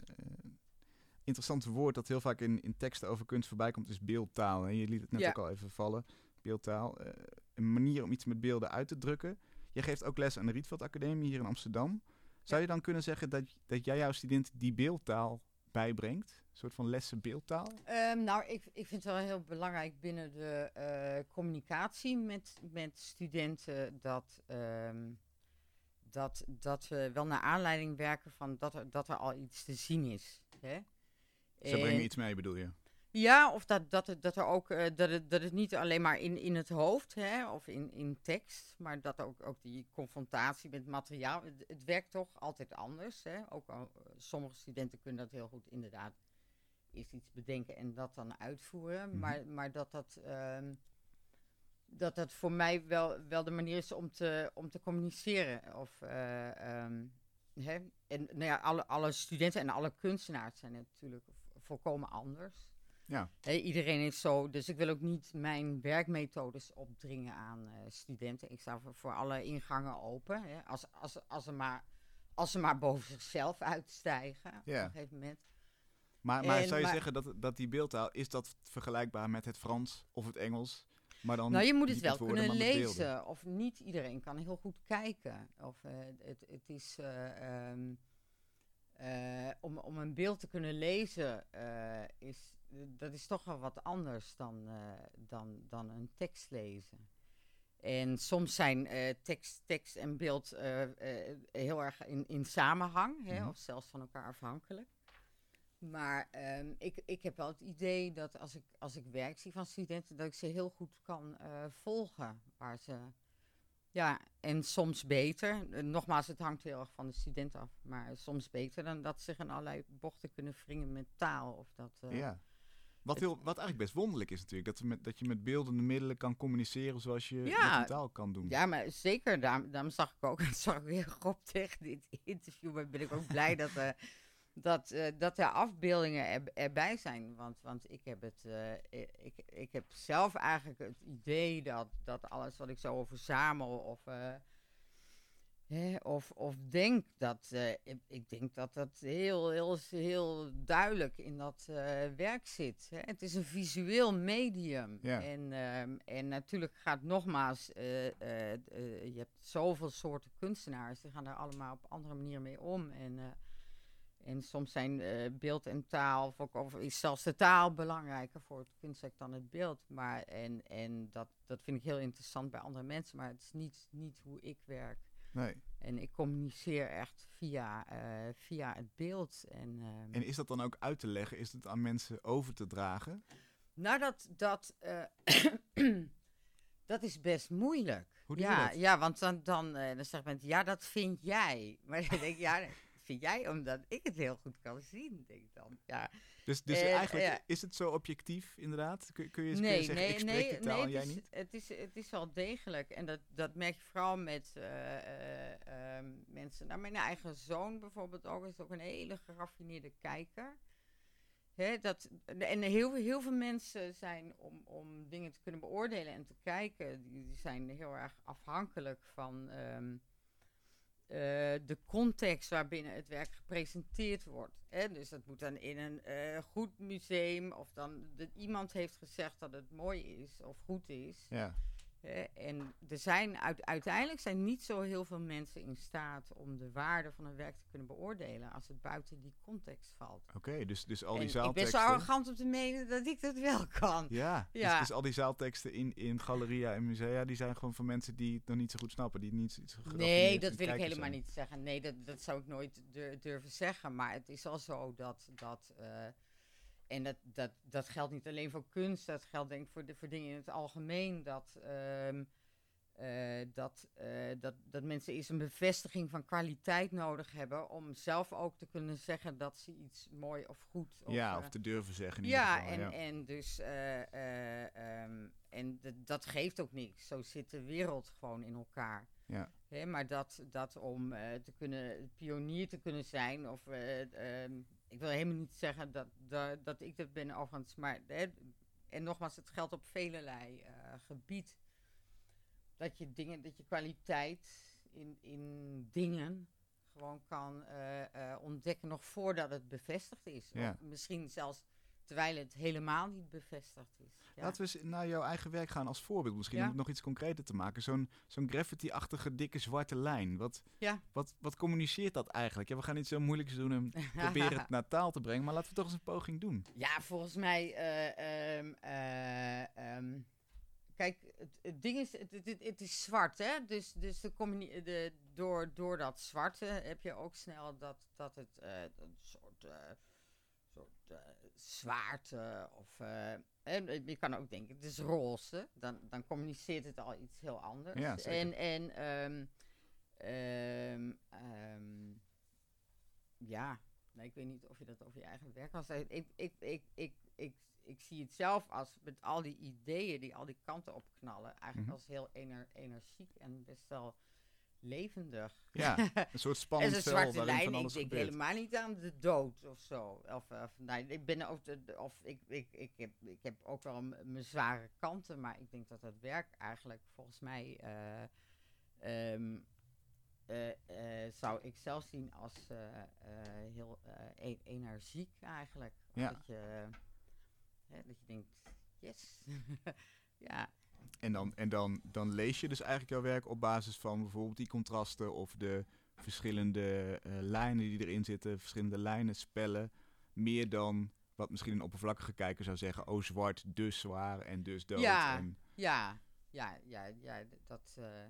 interessant woord dat heel vaak in, in teksten over kunst voorbij komt, is beeldtaal. En je liet het net Ja. ook al even vallen. Beeldtaal. eh, een manier om iets met beelden uit te drukken. Je geeft ook les aan de Rietveld Academie hier in Amsterdam. Zou je dan kunnen zeggen dat, dat jij jouw studenten die beeldtaal bijbrengt? Een soort van lessen beeldtaal? Ehm, nou, ik, ik vind het wel heel belangrijk binnen de eh, communicatie met, met studenten dat, ehm, dat, dat we wel naar aanleiding werken van dat er, dat er al iets te zien is. Hè? Ze brengen En- iets mee, bedoel je? Ja, of dat, dat, het, dat er ook eh, dat, het, dat het niet alleen maar in, in het hoofd hè, of in, in tekst, maar dat ook, ook die confrontatie met materiaal. Het, het werkt toch altijd anders. Hè? Ook al, eh, sommige studenten kunnen dat heel goed inderdaad eerst iets bedenken en dat dan uitvoeren. Mhm. Maar, maar dat dat. ehm, dat dat voor mij wel, wel de manier is om te, om te communiceren. Of, eh, ehm, hè? En nou ja, alle, alle studenten en alle kunstenaars zijn natuurlijk volkomen anders. Ja. Hè, iedereen is zo, dus ik wil ook niet mijn werkmethodes opdringen aan eh, studenten. Ik sta voor, voor alle ingangen open. Hè, als, als, als, ze maar, als ze maar boven zichzelf uitstijgen Ja. op een gegeven moment. Maar, maar En- zou je maar- zeggen dat, dat die beeldtaal, is dat vergelijkbaar met het Frans of het Engels? Maar dan nou, je moet het wel kunnen lezen. Of niet iedereen kan heel goed kijken. Of eh, het, het is. eh, ehm, eh, om, om een beeld te kunnen lezen, is, dat is toch wel wat anders dan, dan, dan een tekst lezen. En soms zijn tekst, tekst en beeld heel erg in, in samenhang, hè, mhm. of zelfs van elkaar afhankelijk. Maar um, ik, ik heb wel het idee dat als ik, als ik werk zie van studenten, dat ik ze heel goed kan volgen. Waar ze, ja, en soms beter. Uh, nogmaals, het hangt heel erg van de student af. Maar soms beter dan dat ze in allerlei bochten kunnen wringen met taal. Of dat, uh, ja. Wat, heel, wat eigenlijk best wonderlijk is natuurlijk. Dat, met, dat je met beeldende middelen kan communiceren zoals je ja, met taal kan doen. Ja, maar zeker. Daarom, daarom zag ik ook, zag ik weer op tegen dit interview. Maar ben ik ook blij dat dat, uh, dat er afbeeldingen er, erbij zijn. Want, want ik, heb het, uh, ik, ik heb zelf eigenlijk het idee dat, dat alles wat ik zo verzamel of, uh, hè, of, of denk, dat, ik, ik, denk dat dat heel, heel, heel duidelijk in dat werk zit. Hè. Het is een visueel medium. Ja. En, ehm, en natuurlijk gaat nogmaals, je hebt zoveel soorten kunstenaars, die gaan daar allemaal op andere manieren mee om. En en soms zijn uh, beeld en taal, of, of, is zelfs de taal belangrijker voor het kunstwerk dan het beeld. Maar, en en dat, dat vind ik heel interessant bij andere mensen, maar het is niet, niet hoe ik werk. Nee. En ik communiceer echt via, uh, via het beeld. En, uh, en is dat dan ook uit te leggen? Is het aan mensen over te dragen? Nou, dat, dat, dat is best moeilijk. Hoe doe ja, je dat? Ja, want dan, dan, dan zegt mensen, ja, dat vind jij. Maar dan denk ik, ja vind jij? Omdat ik het heel goed kan zien, denk ik dan. Ja. Dus, dus eigenlijk is het zo objectief, inderdaad? Kun, kun je, eens zeggen, nee, ik spreek nee, taal en jij niet? Het is, het is wel degelijk. En dat, dat merk je vooral met uh, uh, uh, mensen. Nou, mijn eigen zoon bijvoorbeeld ook, is ook een hele geraffineerde kijker. Hè, dat, en heel, heel veel mensen zijn om, om dingen te kunnen beoordelen en te kijken, die, die zijn heel erg afhankelijk van... Um, uh, de context waarbinnen het werk gepresenteerd wordt. Hè? Dus dat moet dan in een uh, goed museum, of dan iemand heeft gezegd dat het mooi is of goed is. Ja en er zijn uiteindelijk zijn niet zo heel veel mensen in staat om de waarde van een werk te kunnen beoordelen als het buiten die context valt. Oké, dus, dus al die zaalteksten... Ik ben zo arrogant om te menen dat ik dat wel kan. Ja, dus- ja. Dus, dus, al die zaalteksten in, in galeria en musea, die zijn gewoon van mensen die het nog niet zo goed snappen, die niet zo Nee, dat wil ik helemaal niet zeggen. Nee, dat, dat zou ik nooit durven zeggen. Maar het is al zo dat... dat uh, en dat, dat, dat geldt niet alleen voor kunst, dat geldt denk ik voor, de, voor dingen in het algemeen. Dat, um, uh, dat, uh, dat, dat mensen eens een bevestiging van kwaliteit nodig hebben om zelf ook te kunnen zeggen dat ze iets mooi of goed. Of, ja, of te durven zeggen. In ja, geval, en, ja, en dus um, en dat geeft ook niks. Zo zit de wereld gewoon in elkaar. Ja. He, maar dat, dat om te kunnen pionier te kunnen zijn of um, ik wil helemaal niet zeggen dat, dat, dat ik dat ben overigens, maar hè, en nogmaals, het geldt op velelei uh, gebied. Dat je dingen, dat je kwaliteit in, in dingen gewoon kan uh, uh, ontdekken nog voordat het bevestigd is. Ja. Of misschien zelfs terwijl het helemaal niet bevestigd is. Ja. Laten we eens naar jouw eigen werk gaan als voorbeeld. Misschien om het nog iets concreter te maken. Zo'n zo'n graffiti-achtige dikke zwarte lijn. Wat, ja. wat, wat communiceert dat eigenlijk? Ja, we gaan niet zo moeilijk doen en proberen het naar taal te brengen. Maar laten we toch eens een poging doen. Ja, volgens mij... Uh, um, kijk, het, het, ding is, het, het, het, is zwart, hè? Dus, dus de, de, door, door dat zwarte heb je ook snel dat, dat het uh, een soort soort uh, zwaarte of... Uh, en je kan ook denken, het is roze. Dan, dan communiceert het al iets heel anders. Ja, en en um, um, um, ja, nee, ik weet niet of je dat over je eigen werk kan zeggen. Ik, ik, ik, ik, ik, ik zie het zelf als met al die ideeën die al die kanten opknallen, eigenlijk mm -hmm. als heel ener, energiek en best wel levendig. Ja, een soort spannend een zwarte lijn. Ik denk helemaal niet aan de dood of zo. Of, of nee, ik ben ook de, of ik, ik, ik, heb, ik heb ook wel mijn zware kanten, maar ik denk dat het werk eigenlijk volgens mij uh, um, uh, uh, zou ik zelf zien als heel e energiek eigenlijk. Ja. Dat je, dat je denkt, yes. ja. En, dan, en dan, dan lees je dus eigenlijk jouw werk op basis van bijvoorbeeld die contrasten of de verschillende eh, lijnen die erin zitten, verschillende lijnen, spellen, meer dan wat misschien een oppervlakkige kijker zou zeggen, oh zwart, dus zwaar en dus dood. Ja. En, Ja, ja, ja, ja, dat. eh,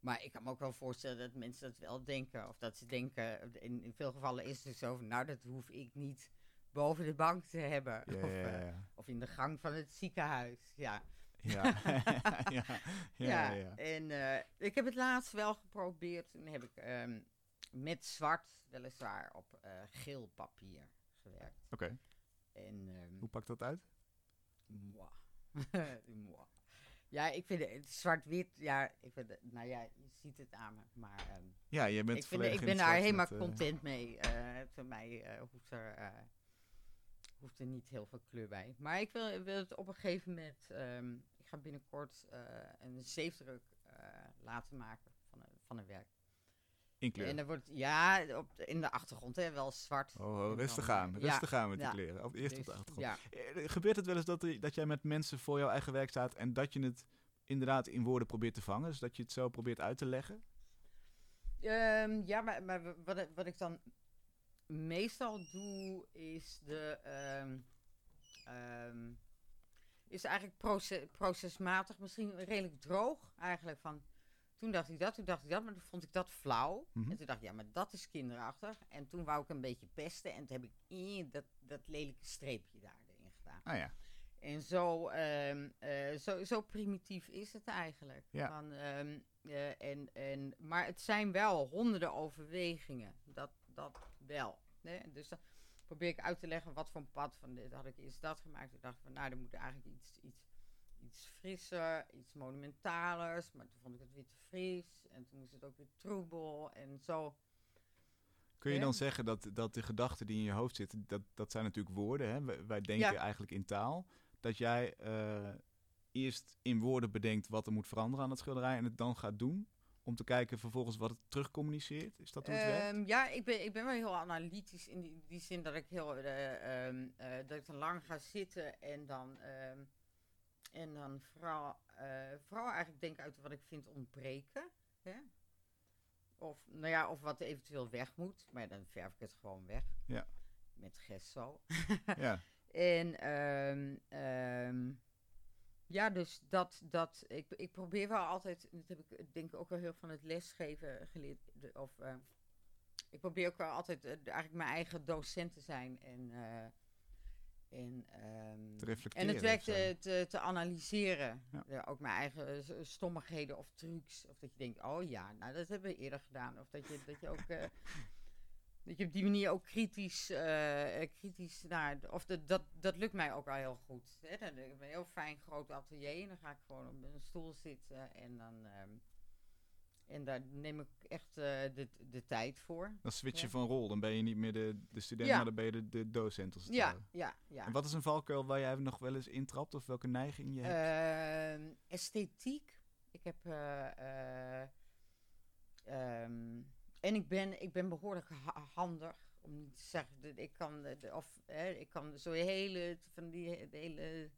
maar ik kan me ook wel voorstellen dat mensen dat wel denken. Of dat ze denken, in, in veel gevallen is het zo van, nou, dat hoef ik niet boven de bank te hebben. of, eh, of in de gang van het ziekenhuis. Ja, Ja, ja, ja. En eh, ik heb het laatst wel geprobeerd. Toen heb ik ehm, met zwart, weliswaar, op eh, geel papier gewerkt. Oké, En ehm, hoe pakt dat uit? Mwah. Mwah. Ja, ik vind het zwart-wit, ja, ik vind het, nou ja, je ziet het aan me, maar ehm, Ja, je bent ik, vind, ik ben daar helemaal met, eh, content mee. voor mij hoeft, er, hoeft er niet heel veel kleur bij. Maar ik wil, wil het op een gegeven moment, ga binnenkort eh, een zeefdruk eh, laten maken van een, van een werk. in kleur. En dan wordt, ja, op de- in de achtergrond, hè, wel zwart. Oh, oh, rustig dan, aan, rustig aan met ja, die kleren. Of eerst op de dus, achtergrond. Ja, Eh, Gebeurt het wel eens dat, er- dat jij met mensen voor jouw eigen werk staat en dat je het inderdaad in woorden probeert te vangen? Dus dat je het zo probeert uit te leggen? Ehm, ja, maar, maar wat, ik- wat ik dan meestal doe, is de. ehm, ehm, is eigenlijk proces, procesmatig, misschien redelijk droog eigenlijk. Van, toen dacht ik dat, toen dacht ik dat, maar toen vond ik dat flauw. Mhm. En toen dacht ik, ja, maar dat is kinderachtig. En toen wou ik een beetje pesten en toen heb ik eh, dat, dat lelijke streepje daarin gedaan. Ah ja, En zo, eh, zo, zo primitief is het eigenlijk. Ja. Van, ehm, eh, en, en, maar het zijn wel honderden overwegingen. Dat, dat wel. Hè? Dus dan probeer ik uit te leggen wat voor een pad van dit had ik eerst dat gemaakt. Ik dacht van nou, er moet eigenlijk iets, iets, iets frisser, iets monumentalers. Maar toen vond ik het weer te fris. En toen moest het ook weer troebel. En zo. Kun je Ja. dan zeggen dat, dat de gedachten die in je hoofd zitten, dat, dat zijn natuurlijk woorden, hè? Wij, wij denken Ja. eigenlijk in taal. Dat jij eh, eerst in woorden bedenkt wat er moet veranderen aan het schilderij en het dan gaat doen, om te kijken vervolgens wat het terugcommuniceert? Is dat hoe het werkt? Ehm, ja, ik ben, ik ben wel heel analytisch in die, die zin dat ik heel eh, ehm, eh, dat ik dan lang ga zitten en dan, ehm, en dan vooral, eh, vooral eigenlijk denk uit wat ik vind ontbreken. Hè? Of, nou ja, of wat eventueel weg moet. Maar dan verf ik het gewoon weg. Ja. Met gesso. ja. En ja, dus dat, dat ik, ik probeer wel altijd, dat heb ik denk ik ook wel heel van het lesgeven geleerd, of eh, ik probeer ook wel altijd eh, eigenlijk mijn eigen docent te zijn en, eh, en, ehm, Te reflecteren en het werk te, te, te analyseren. Ja. Ook mijn eigen eh, stommigheden of trucs. Of dat je denkt, oh ja, nou dat hebben we eerder gedaan. Of dat je, dat je ook... dat je op die manier ook kritisch, eh, eh, kritisch naar... Of de, dat, dat lukt mij ook wel heel goed. Hè? Dan heb ik een heel fijn groot atelier. En dan ga ik gewoon op een stoel zitten. En dan... ehm, en daar neem ik echt eh, de, de tijd voor. Dan switch je Ja. van rol. Dan ben je niet meer de, de student, Ja. maar dan ben je de, de docent. Als het Ja, ware. ja, ja. En wat is een valkuil waar jij nog wel eens intrapt? Of welke neiging je hebt? Ehm, esthetiek. Ik heb. ehm, en ik ben, ik ben behoorlijk ha- handig. Om niet te zeggen dat ik kan. de- de- of, hè, ik kan zo hele. van die de hele.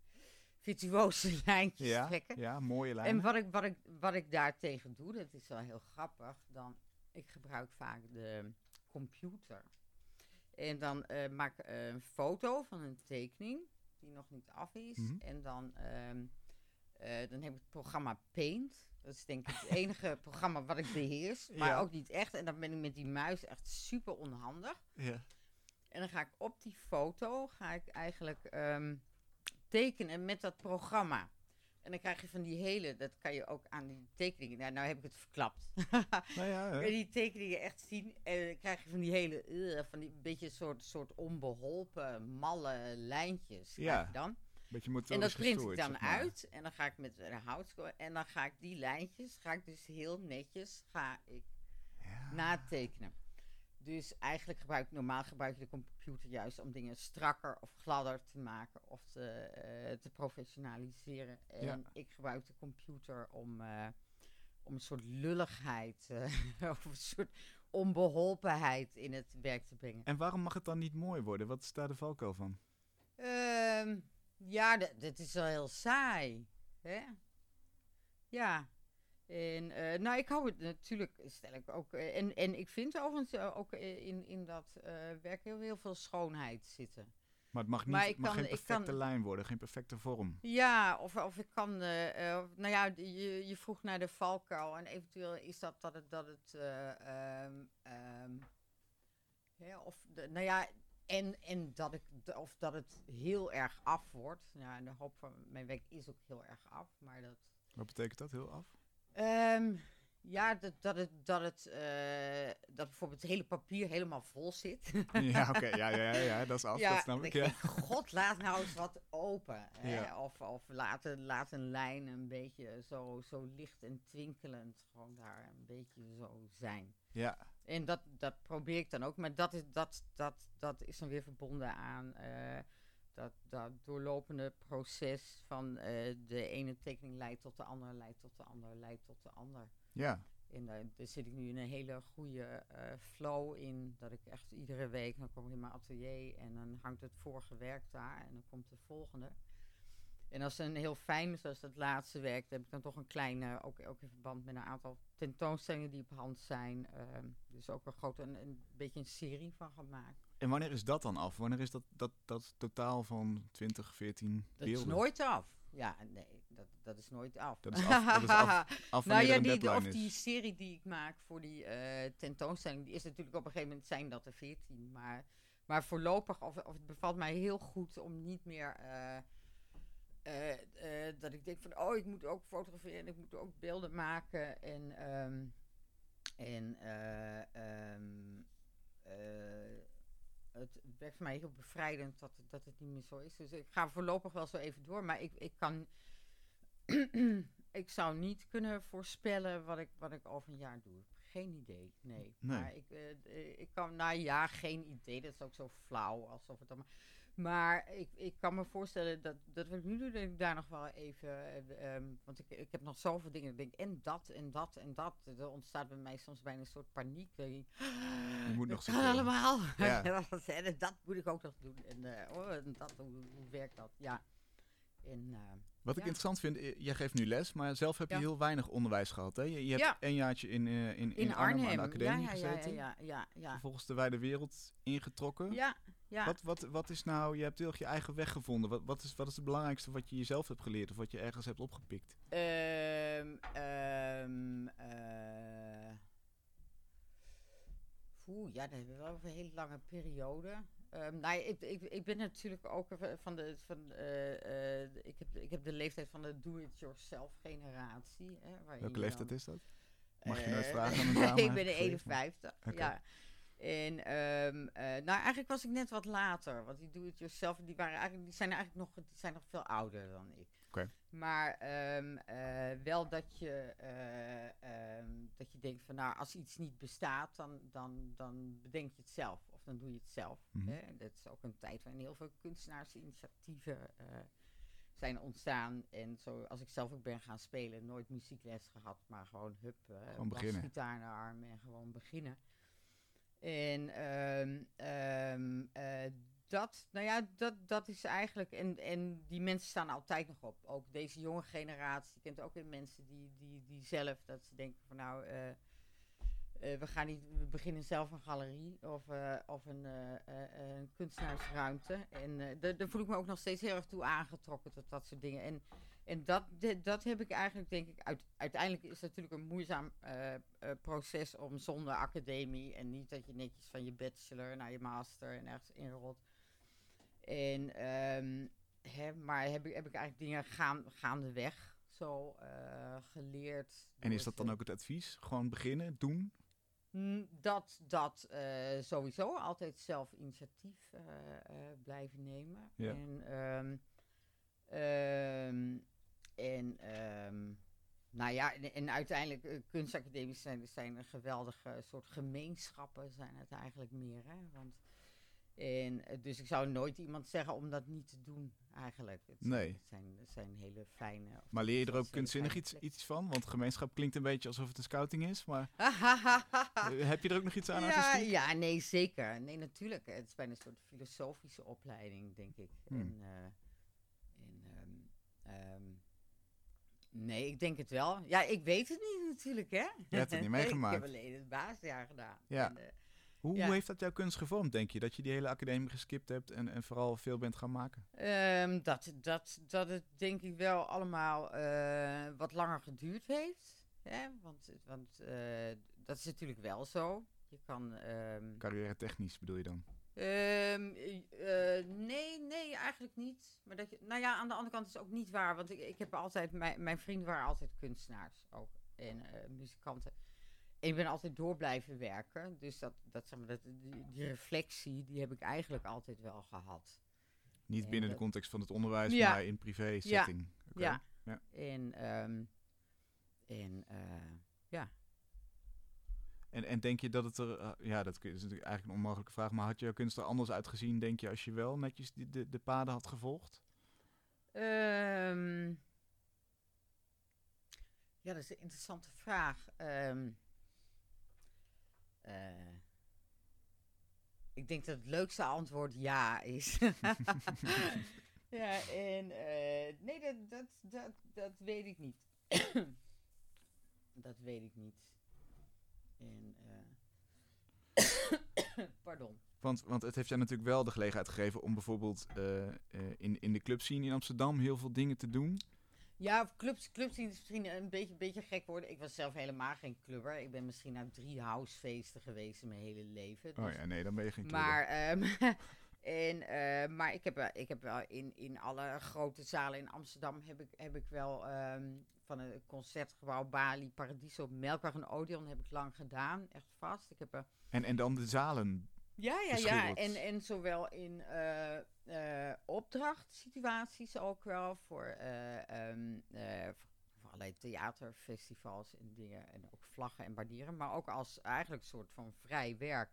virtuose lijntjes ja, trekken. ja, mooie lijnen. En wat ik, wat, ik, wat ik daartegen doe, dat is wel heel grappig. Dan, ik gebruik vaak de computer. En dan eh, maak ik een foto van een tekening die nog niet af is. Mhm. En dan, ehm, eh, dan heb ik het programma Paint. Dat is denk ik het enige programma wat ik beheers. Maar Ja. ook niet echt. En dan ben ik met die muis echt super onhandig. ja. En dan ga ik op die foto ga ik eigenlijk ehm, tekenen met dat programma. En dan krijg je van die hele, dat kan je ook aan die tekeningen. Nou, nou heb ik het verklapt. Nou ja, hè. Kun je die tekeningen echt zien? En dan krijg je van die hele, eh, van die beetje soort, soort onbeholpen, malle lijntjes. Ja, je dan. Beetje En dat print ik dan zeg maar. uit. En dan ga ik met een houtskool. En dan ga ik die lijntjes, ga ik dus heel netjes, ga ik Ja. natekenen. Dus eigenlijk gebruik normaal gebruik je de computer juist om dingen strakker of gladder te maken of te, eh, te professionaliseren. En Ja. ik gebruik de computer om, eh, om een soort lulligheid eh, of een soort onbeholpenheid in het werk te brengen. En waarom mag het dan niet mooi worden? Wat is daar de valkuil van? Ehm, ja, d- dit is wel heel saai. Hè? Ja. En uh, nou, ik hou het natuurlijk, stel ik ook. Uh, en, en ik vind overigens uh, ook in, in dat werk heel, heel veel schoonheid zitten. Maar het mag, niet, maar mag kan, geen perfecte kan, lijn worden, geen perfecte vorm. Ja, of, of ik kan... nou ja, je, je vroeg naar de valkuil. En eventueel is dat dat het... Dat het um, um, ja, of de, nou ja, en, en dat, ik, of dat het heel erg af wordt. Ja, de hoop van mijn werk is ook heel erg af. Maar dat... Wat betekent dat, heel af? Um, ja, dat, dat het, dat, het uh, dat bijvoorbeeld het hele papier helemaal vol zit. ja, oké, ja, ja, ja, dat is af, ja, dat snap ik. Ja. God, laat nou eens wat open. Of, of laat, laat een lijn een beetje zo, zo licht en twinkelend gewoon daar een beetje zo zijn. Ja. En dat, dat probeer ik dan ook, maar dat is, dat, dat, dat is dan weer verbonden aan... Uh, dat, dat doorlopende proces van uh, de ene tekening leidt tot de andere, leidt tot de andere, leidt tot de ander. Ja. En uh, daar zit ik nu in een hele goede uh, flow in. Dat ik echt iedere week, dan kom ik in mijn atelier en dan hangt het vorige werk daar en dan komt de volgende. En als een heel fijn, zoals dat laatste werk, heb ik dan toch een kleine, ook, ook in verband met een aantal tentoonstellingen die op hand zijn. Uh, dus ook een grote, een, een beetje een serie van gemaakt. En wanneer is dat dan af? Wanneer is dat, dat, dat totaal van 20, 14 Dat is nooit af. Ja, nee, dat, dat is nooit af. Dat is af, dat is af, af nou ja, die, of die serie die ik maak voor die uh, tentoonstelling, die is natuurlijk op een gegeven moment zijn dat er 14. Maar, maar voorlopig, of, of het bevalt mij heel goed om niet meer... Uh, uh, dat ik denk van, oh, ik moet ook fotograferen en ik moet ook beelden maken. En, um, en uh, um, het werkt voor mij heel bevrijdend dat, dat het niet meer zo is. Dus ik ga voorlopig wel zo even door. Maar ik, ik kan. ik zou niet kunnen voorspellen wat ik, wat ik over een jaar doe. Geen idee, nee. nee. Maar ik, ik kan, nou ja, geen idee. Dat is ook zo flauw alsof het allemaal. Maar ik, ik kan me voorstellen dat, dat we nu doen, dat ik daar nog wel even. Um, want ik, ik heb nog zoveel dingen. Ik denk, en dat, en dat, en dat. Er ontstaat bij mij soms bijna een soort paniek. Je, moet nog zo. allemaal. Ja. dat, dat moet ik ook nog doen. En, uh, oh, en dat, hoe, hoe, werkt dat? Ja. En, uh, Wat ik interessant vind, jij geeft nu les, maar zelf heb je heel weinig onderwijs gehad. Hè? Je, je hebt ja. een jaartje in, uh, in, in, in Arnhem, Arnhem, aan de academie gezeten. Ja, ja, ja, Vervolgens de wijde wereld ingetrokken. Ja, ja. Wat, wat, wat is nou, je hebt heel je eigen weg gevonden. Wat, wat, is, wat is het belangrijkste wat je jezelf hebt geleerd of wat je ergens hebt opgepikt? Um, um, uh, Oeh, ja, dat hebben we wel over een hele lange periode. Um, nou, ik, ik, ik ben natuurlijk ook van de. Van, uh, uh, ik, heb, ik heb de leeftijd van de do-it-yourself generatie. Hè, Welke leeftijd is dat? Mag je nooit vragen aan een dame? ik ben 51. Okay. Ja. En um, uh, nou, eigenlijk was ik net wat later. Want die do-it-yourself, die, waren eigenlijk, die, zijn eigenlijk nog, die zijn nog veel ouder dan ik. Okay. Maar um, uh, wel dat je, uh, um, dat je denkt van nou, als iets niet bestaat, dan, dan, dan bedenk je het zelf. Of dan doe je het zelf. -hmm. hè? Dat is ook een tijd waarin heel veel kunstenaarsinitiatieven zijn ontstaan. En zo, als ik zelf ook ben gaan spelen, nooit muziekles gehad, maar gewoon hup, gewoon beginnen. gitaar naar arm en gewoon beginnen. En um, um, uh, dat, nou ja, dat, dat is eigenlijk. En, en die mensen staan altijd nog op. Ook deze jonge generatie. Je kent ook weer mensen die, die, die zelf, dat ze denken van nou. Uh, uh, we gaan niet, we beginnen zelf een galerie of, of een, een kunstenaarsruimte. En daar voel ik me ook nog steeds heel erg toe aangetrokken tot dat soort dingen. En en dat, dat heb ik eigenlijk, denk ik, uit, uiteindelijk is het natuurlijk een moeizaam uh, uh, proces om zonder academie en niet dat je netjes van je bachelor naar je master en ergens inrolt. En, um, hè, maar heb ik, heb ik eigenlijk dingen gaan, gaandeweg zo uh, geleerd. En is dat dan ook het advies? Gewoon beginnen, doen? Dat, dat sowieso altijd zelf initiatief blijven nemen. Ja. En, um, um, en um, nou ja, en, en uiteindelijk, uh, kunstacademies zijn, zijn een geweldige soort gemeenschappen, zijn het eigenlijk meer. Hè? Want, en, uh, dus ik zou nooit iemand zeggen om dat niet te doen, eigenlijk. Het nee. Zijn, het, zijn, het zijn hele fijne... Maar leer je er ook kunstzinnig iets, iets van? Want gemeenschap klinkt een beetje alsof het een scouting is, maar... heb je er ook nog iets aan ja, ja, nee, zeker. Nee, natuurlijk. Het is bijna een soort filosofische opleiding, denk ik. Hmm. En, uh, en um, um, Nee, ik denk het wel. Ja, ik weet het niet natuurlijk, hè? Je hebt het niet meegemaakt. ik heb alleen het baasjaar gedaan. Ja. En, eh, Hoe, Ja. heeft dat jouw kunst gevormd, denk je? Dat je die hele academie geskipt hebt en, en vooral veel bent gaan maken? Ehm, dat, dat, dat het denk ik wel allemaal eh, wat langer geduurd heeft. Hè? Want, want eh, dat is natuurlijk wel zo. Je kan. ehm, Carrière technisch bedoel je dan? Ehm, eh, nee, nee, eigenlijk niet. Maar dat je, nou ja, aan de andere kant is het ook niet waar. Want ik, ik heb altijd. Mijn, mijn vrienden waren altijd kunstenaars ook. En eh, muzikanten. En ik ben altijd door blijven werken. Dus dat, dat, zeg maar, dat, die, die reflectie, die heb ik eigenlijk altijd wel gehad. Niet En binnen de context van het onderwijs, Ja. maar in privé setting. Oké. Ja. Ja. En, ehm, en eh, ja. En, en denk je dat het er, eh, ja, dat is natuurlijk eigenlijk een onmogelijke vraag, maar had jouw kunst er anders uitgezien, denk je, als je wel netjes de, de, de paden had gevolgd? Ehm, ja, dat is een interessante vraag. Ehm, eh, ik denk dat het leukste antwoord ja is. ja, en eh, nee, dat, dat, dat, dat weet ik niet. dat weet ik niet. En, eh, pardon. Want, want het heeft jou natuurlijk wel de gelegenheid gegeven om bijvoorbeeld eh, eh, in, in de clubscene in Amsterdam heel veel dingen te doen. Ja, clubs, clubs zien is misschien een beetje, beetje gek worden. Ik was zelf helemaal geen clubber. Ik ben misschien naar drie housefeesten geweest in mijn hele leven. Oh ja, nee, dan ben je geen clubber. maar, ehm, en, eh, maar ik heb, wel- ik heb wel in, in alle grote zalen in Amsterdam heb ik, heb ik wel ehm, van een concertgebouw Bali, Paradiso, Melkweg en Odeon heb ik lang gedaan. Echt vast. Ik heb er En, en dan de zalen. ja, ja, ja. En, en zowel in eh eh opdrachtsituaties ook wel voor, eh, voor, voor allerlei theaterfestivals en dingen. En ook vlaggen en bardieren. Maar ook als eigenlijk een soort van vrij werk.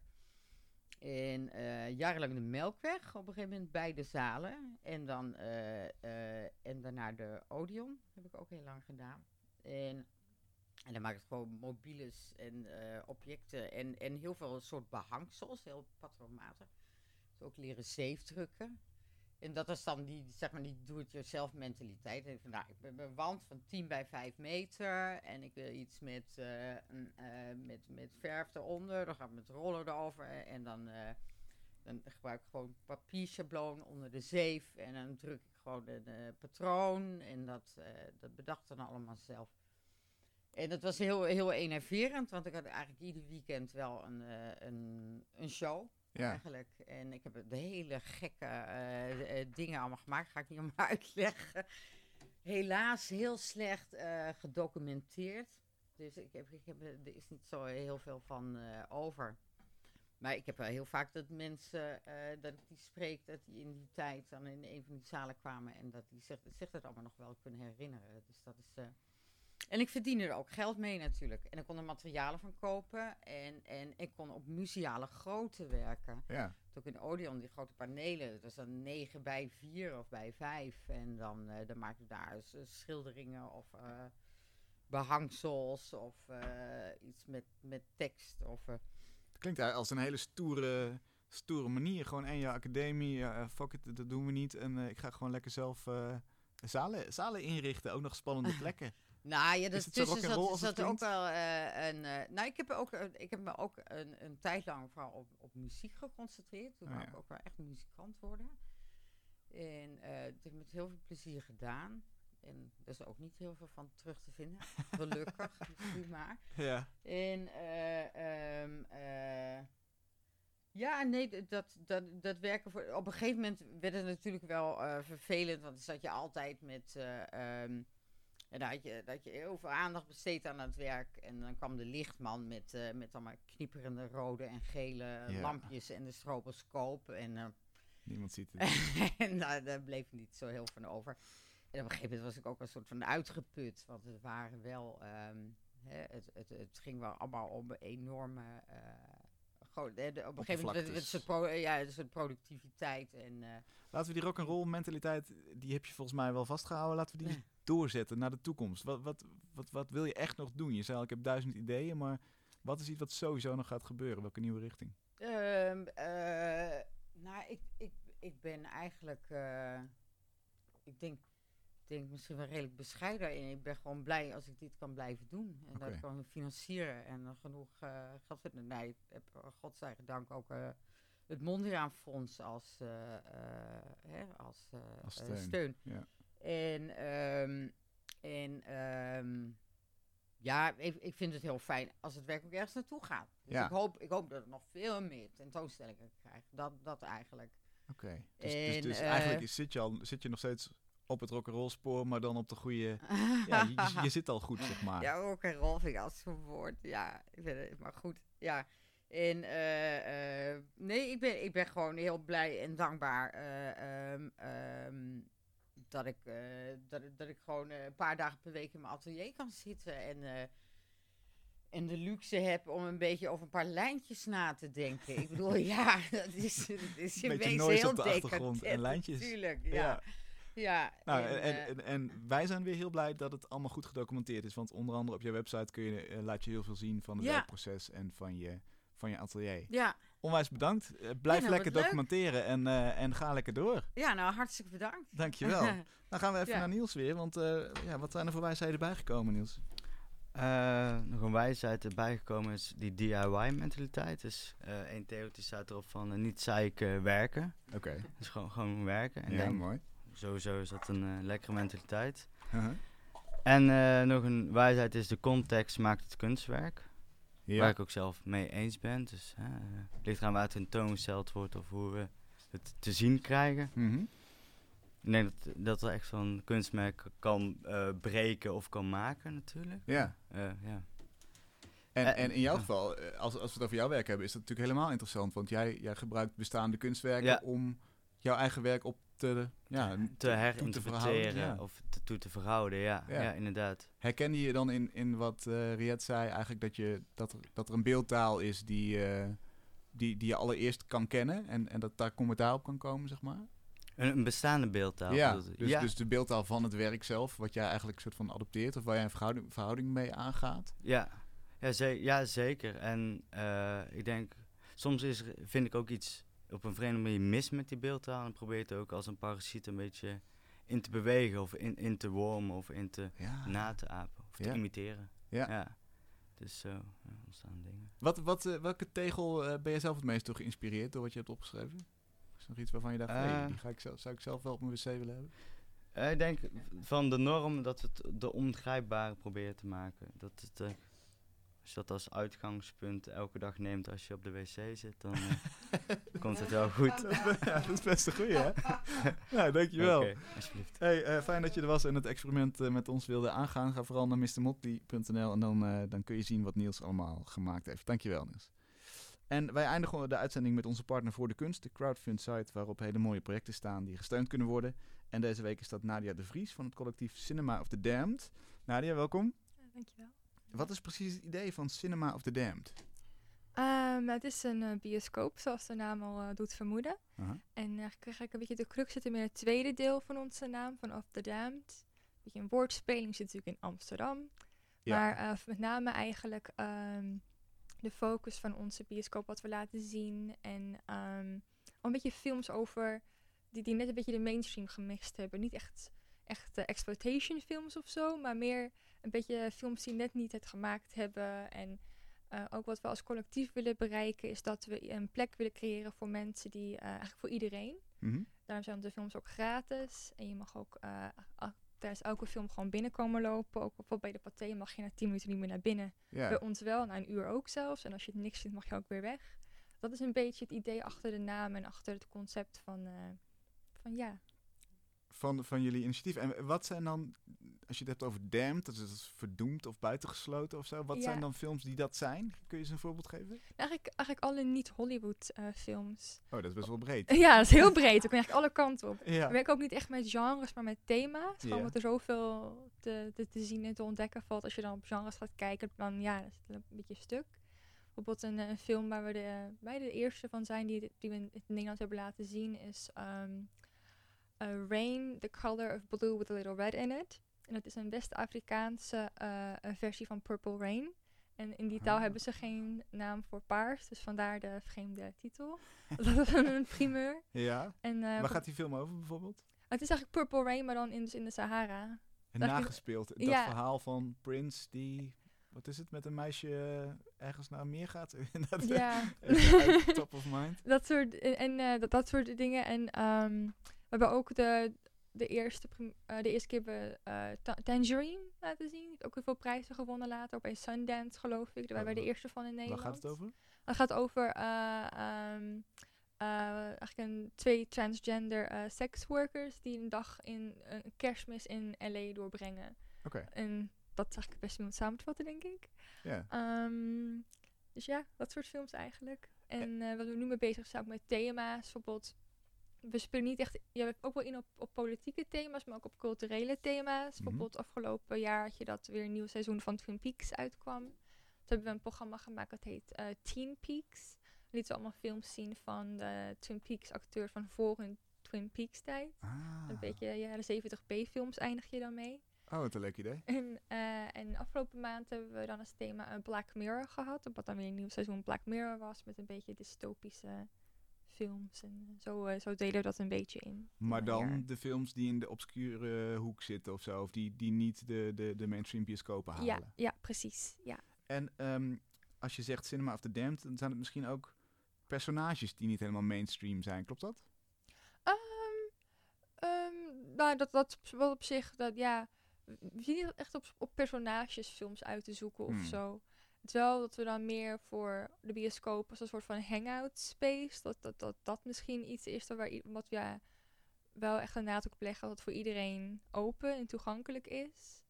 En eh, jarenlang de Melkweg, op een gegeven moment bij de zalen. En, dan, eh, eh, en daarna de Odeon, heb ik ook heel lang gedaan. En, en dan maak ik gewoon mobiles en objecten en, en heel veel soort behangsels, heel patroonmatig. Dus ook leren zeefdrukken. En dat is dan die, zeg maar, die do-it-yourself mentaliteit. En nou, ik ben een wand van 10 bij 5 meter en ik wil iets met, eh, een, eh, met, met verf eronder. Dan ga ik met rollen erover en dan, eh, dan gebruik ik gewoon papierschabloon onder de zeef. En dan druk ik gewoon een patroon en dat, dat bedacht dan allemaal zelf. En dat was heel, heel enerverend, want ik had eigenlijk ieder weekend wel een, een, een show Ja, eigenlijk. En ik heb de hele gekke eh, eh, dingen allemaal gemaakt. Ga ik niet allemaal uitleggen. Helaas heel slecht eh, gedocumenteerd. Dus ik heb, ik heb, er is niet zo heel veel van over. Maar ik heb wel heel vaak dat mensen, dat ik die spreek, dat die in die tijd dan in een van die zalen kwamen en dat die zich, zich dat allemaal nog wel kunnen herinneren. Dus dat is. Eh, en ik verdiende er ook geld mee natuurlijk. En ik kon er materialen van kopen. En, en ik kon op museale grootte werken. ja. Ook in Odeon, die grote panelen. Dat is dan 9 bij 4 of bij 5. En dan, eh, dan maak ik daar s- schilderingen of eh, behangsels of eh, iets met, met tekst. Of, eh, Het klinkt als een hele stoere, stoere manier. Gewoon één jaar academie, eh, fuck it, dat doen we niet. En eh, ik ga gewoon lekker zelf eh, zalen, zalen inrichten. Ook nog spannende plekken. Nou ja, Is dat tussen zat, zat ook wel eh, een. eh, nou, ik heb, ook, eh, ik heb me ook een, een tijd lang vooral op, op muziek geconcentreerd. Toen Oh, wou ja. ik ook wel echt muzikant worden. En dat heb ik met heel veel plezier gedaan. En er is ook niet heel veel van terug te vinden. Gelukkig, nu maar. ja. En eh, ja, nee, dat, dat, dat werken voor. Op een gegeven moment werd het natuurlijk wel vervelend, want dan zat je altijd met. eh, ehm, en dan had je, dat je heel veel aandacht besteed aan het werk. En dan kwam de lichtman met, eh, met allemaal knieperende rode en gele Ja. lampjes en de stroboscoop. En, eh, Niemand ziet het. en daar, daar bleef niet zo heel van over. En op een gegeven moment was ik ook een soort van uitgeput. Want het waren wel. ehm, hè, het, het, het ging wel allemaal om enorme. eh, gewoon, hè, de- op een gegeven moment het pro- ja, een soort productiviteit. En, Laten we die rock and roll mentaliteit, die heb je volgens mij wel vastgehouden. Laten we die doorzetten naar de toekomst. Wat, wat, wat, wat wil je echt nog doen? Je zei al, ik heb duizend ideeën, maar wat is iets wat sowieso nog gaat gebeuren? Welke nieuwe richting? Ehm, eh, nou, ik, ik, ik ben eigenlijk. eh, ik denk. denk misschien wel redelijk bescheiden in. Ik ben gewoon blij als ik dit kan blijven doen. En dat ik kan financieren en genoeg eh, geld vinden. Nee, ik heb godzijdank ook eh, het Mondriaan Fonds als, hè, als, Als steun. steun. Ja. En, ehm, en ehm, ja, ik, ik vind het heel fijn als het werk ook ergens naartoe gaat. Dus Ja. ik, hoop, ik hoop dat ik nog veel meer tentoonstellingen krijg. Dat, dat eigenlijk. Oké. Dus, dus, En, dus eh, eigenlijk zit je, al, zit je nog steeds op het rock'n'roll spoor, maar dan op de goede... ja, je, zit al goed, zeg maar. Ja, rol vind ik als zo'n woord. Ja, ik vind het, maar goed. Ja. En eh, nee, ik ben, ik ben gewoon heel blij en dankbaar ehm, dat, ik, eh, dat, ik- dat ik gewoon eh, een paar dagen per week in mijn atelier kan zitten. En, eh, en de luxe heb om een beetje over een paar lijntjes na te denken. Ik bedoel, ja, dat is, dat is in Beetje heel op de achtergrond en lijntjes. Natuurlijk, Ja. ja. ja. Nou, en, en, en, en wij zijn weer heel blij dat het allemaal goed gedocumenteerd is. Want onder andere op je website kun je, laat je heel veel zien van het Ja. werkproces en van je, van je atelier. ja, Onwijs bedankt. Eh, blijf nou, lekker leuk. documenteren en, eh, en ga lekker door. ja, nou hartstikke bedankt. Dankjewel. Dan gaan we even Ja. naar Niels weer. Want eh, ja, wat zijn er voor wijsheden bijgekomen, Niels? Eh, nog een wijsheid erbij gekomen is die DIY-mentaliteit. Dus eh één theorie staat erop van niet zeiken, werken. Oké. Dus gewoon, gewoon werken. En Ja, denk, mooi. sowieso is dat een lekkere mentaliteit. Uh-huh. En eh, nog een wijsheid is de context maakt het kunstwerk. Waar ik ook zelf mee eens ben. Dus eh, het ligt eraan waar het tentoongesteld wordt of hoe we het te zien krijgen. Mhm. Ik denk dat, dat er echt zo'n kunstmerk kan eh, breken of kan maken natuurlijk. Ja. Eh, ja. En, Eh, en in jouw geval, eh, als, als we het over jouw werk hebben, is dat natuurlijk helemaal interessant. Want jij, jij gebruikt bestaande kunstwerken Ja. om jouw eigen werk op te, ja, te herinterpreteren ja. of te, toe te verhouden, ja. Ja. ja. inderdaad. Herken je dan in, in wat eh Riet zei, eigenlijk dat, je, dat, er, dat er een beeldtaal is die, eh, die, die je allereerst kan kennen en, en dat daar commentaar op kan komen, zeg maar? Een, een bestaande beeldtaal. ja, dus, ja. dus de beeldtaal van het werk zelf, wat jij eigenlijk soort van adopteert of waar jij een verhouding, verhouding mee aangaat. Ja, ja, ze- ja zeker. En eh, ik denk, soms is, vind ik ook iets op een vreemde manier mis met die beeldtaal. En probeer het ook als een parasiet een beetje in te bewegen of in, in te wormen of in te Ja. na te apen of Ja. te imiteren. Ja. Dus zo ja, ontstaan dingen. Wat, wat, eh, welke tegel eh, ben jij zelf het meest door geïnspireerd door wat je hebt opgeschreven? Is er nog iets waarvan je dacht, hey, Eh. die ga ik zelf, zou ik zelf wel op mijn wc willen hebben? Ik denk van de norm dat we het de ongrijpbare proberen te maken. Dat het, als je dat als uitgangspunt elke dag neemt als je op de wc zit, dan eh, komt het wel goed. ja, dat is best een goeie, hè? nou, dankjewel. Oké, alsjeblieft. Hey, eh, fijn dat je er was en het experiment eh, met ons wilde aangaan. Ga vooral naar mrmotley.nl en dan, eh, dan kun je zien wat Niels allemaal gemaakt heeft. Dankjewel, Niels. En wij eindigen de uitzending met onze partner voor de kunst, de crowdfund site, waarop hele mooie projecten staan die gesteund kunnen worden. En deze week is dat Nadia de Vries van het collectief Cinema of the Damned. Nadia, welkom. Ja, dankjewel. Wat is precies het idee van Cinema of the Damned? Ehm, het is een eh, bioscoop, zoals de naam al eh, doet vermoeden. Aha. En eigenlijk eigenlijk een beetje de crux zit hem in het tweede deel van onze naam, van Of the Damned. Een beetje een woordspeling, zit natuurlijk in Amsterdam. Ja. Maar eh, met name eigenlijk ehm, de focus van onze bioscoop, wat we laten zien. En al een beetje films over, die, die net een beetje de mainstream gemist hebben. Niet echt, echt eh, exploitation films of zo, maar meer een beetje films die net niet het gemaakt hebben. En eh, ook wat we als collectief willen bereiken, is dat we een plek willen creëren voor mensen die, eh, eigenlijk voor iedereen. Mhm. Daarom zijn de films ook gratis. En je mag ook eh, tijdens elke film gewoon binnenkomen lopen. Ook bijvoorbeeld bij de pathé mag je na 10 minuten niet meer naar binnen. Bij ons wel, na een uur ook zelfs. En als je het niks vindt, mag je ook weer weg. Dat is een beetje het idee achter de naam en achter het concept van, van ja. Van, van jullie initiatief. En wat zijn dan, als je het hebt over damned, dat is verdoemd of buitengesloten of zo. Wat Ja. zijn dan films die dat zijn? Kun je eens een voorbeeld geven? Eigenlijk, eigenlijk alle niet-Hollywood eh, films. Oh, dat is best wel breed. ja, dat is heel breed. We kunnen eigenlijk alle kanten op. Ja. We werken ook niet echt met genres, maar met thema's. Gewoon Ja. er zoveel te, te, te zien en te ontdekken valt. Als je dan op genres gaat kijken, dan ja, dat is een beetje stuk. Bijvoorbeeld een, eh, een film waar we de, wij de eerste van zijn die, die we in het Nederlands hebben laten zien is ehm, eh, Rain, The Color of Blue with a Little Red in It. En dat is een West-Afrikaanse eh, een versie van Purple Rain. En in die taal Ah. hebben ze geen naam voor paars, dus vandaar de vreemde titel. dat is een primeur. Ja. En, eh, Waar gaat die film over bijvoorbeeld? Het is eigenlijk Purple Rain, maar dan in, dus in de Sahara. En Dat ik- nagespeeld. Dat ja. verhaal van Prince die... Wat is het? Met een meisje eh, ergens naar een meer gaat? dat, Ja. top of mind. dat soort, en, en, eh, dat, dat soort dingen. En ehm, hebben ook de, de, eerste, eh, de eerste keer hebben, eh, Ta- Tangerine laten zien. Ook heel veel prijzen gewonnen later. Op een Sundance, geloof ik. Daar waren wij de eerste van in Waar Nederland. gaat het over? Het gaat over eh, ehm, eh, eigenlijk een, twee transgender seksworkers die een dag in een kerstmis in LA doorbrengen. Oké, En dat is eigenlijk best het samen te vatten, denk ik. ja. Ehm, dus ja, dat soort films eigenlijk. En eh, wat we nu mee bezig zijn met thema's. Bijvoorbeeld, we spelen niet echt... Je hebt ook wel in op, op politieke thema's, maar ook op culturele thema's. Mhm. Bijvoorbeeld afgelopen jaar had je dat weer een nieuw seizoen van Twin Peaks uitkwam. Toen hebben we een programma gemaakt dat heet eh, Teen Peaks. We lieten we allemaal films zien van de Twin Peaks acteurs van voor hun Twin Peaks tijd. Ah. Een beetje ja, de 70 B-films eindig je dan mee. Oh, wat een leuk idee. En, eh, en afgelopen maand hebben we dan als thema een Black Mirror gehad. Wat dan weer een nieuw seizoen Black Mirror was. Met een beetje dystopische films. En zo, eh, zo deden we dat een beetje in. Maar dan de films die in de obscure hoek zitten of zo. Of die, die niet de, de, de mainstream bioscopen halen. Ja, ja, precies. Ja. En ehm, als je zegt Cinema of the Damned, dan zijn het misschien ook personages die niet helemaal mainstream zijn. Klopt dat? Ehm, ehm, nou, dat, dat wel op zich, dat, ja, we zien echt op, op personagesfilms uit te zoeken of Hmm. zo. Wel dat we dan meer voor de bioscoop als een soort van hangout space, dat dat, dat, dat misschien iets is dat waar, wat we ja, wel echt een nadruk op leggen dat het voor iedereen open en toegankelijk is.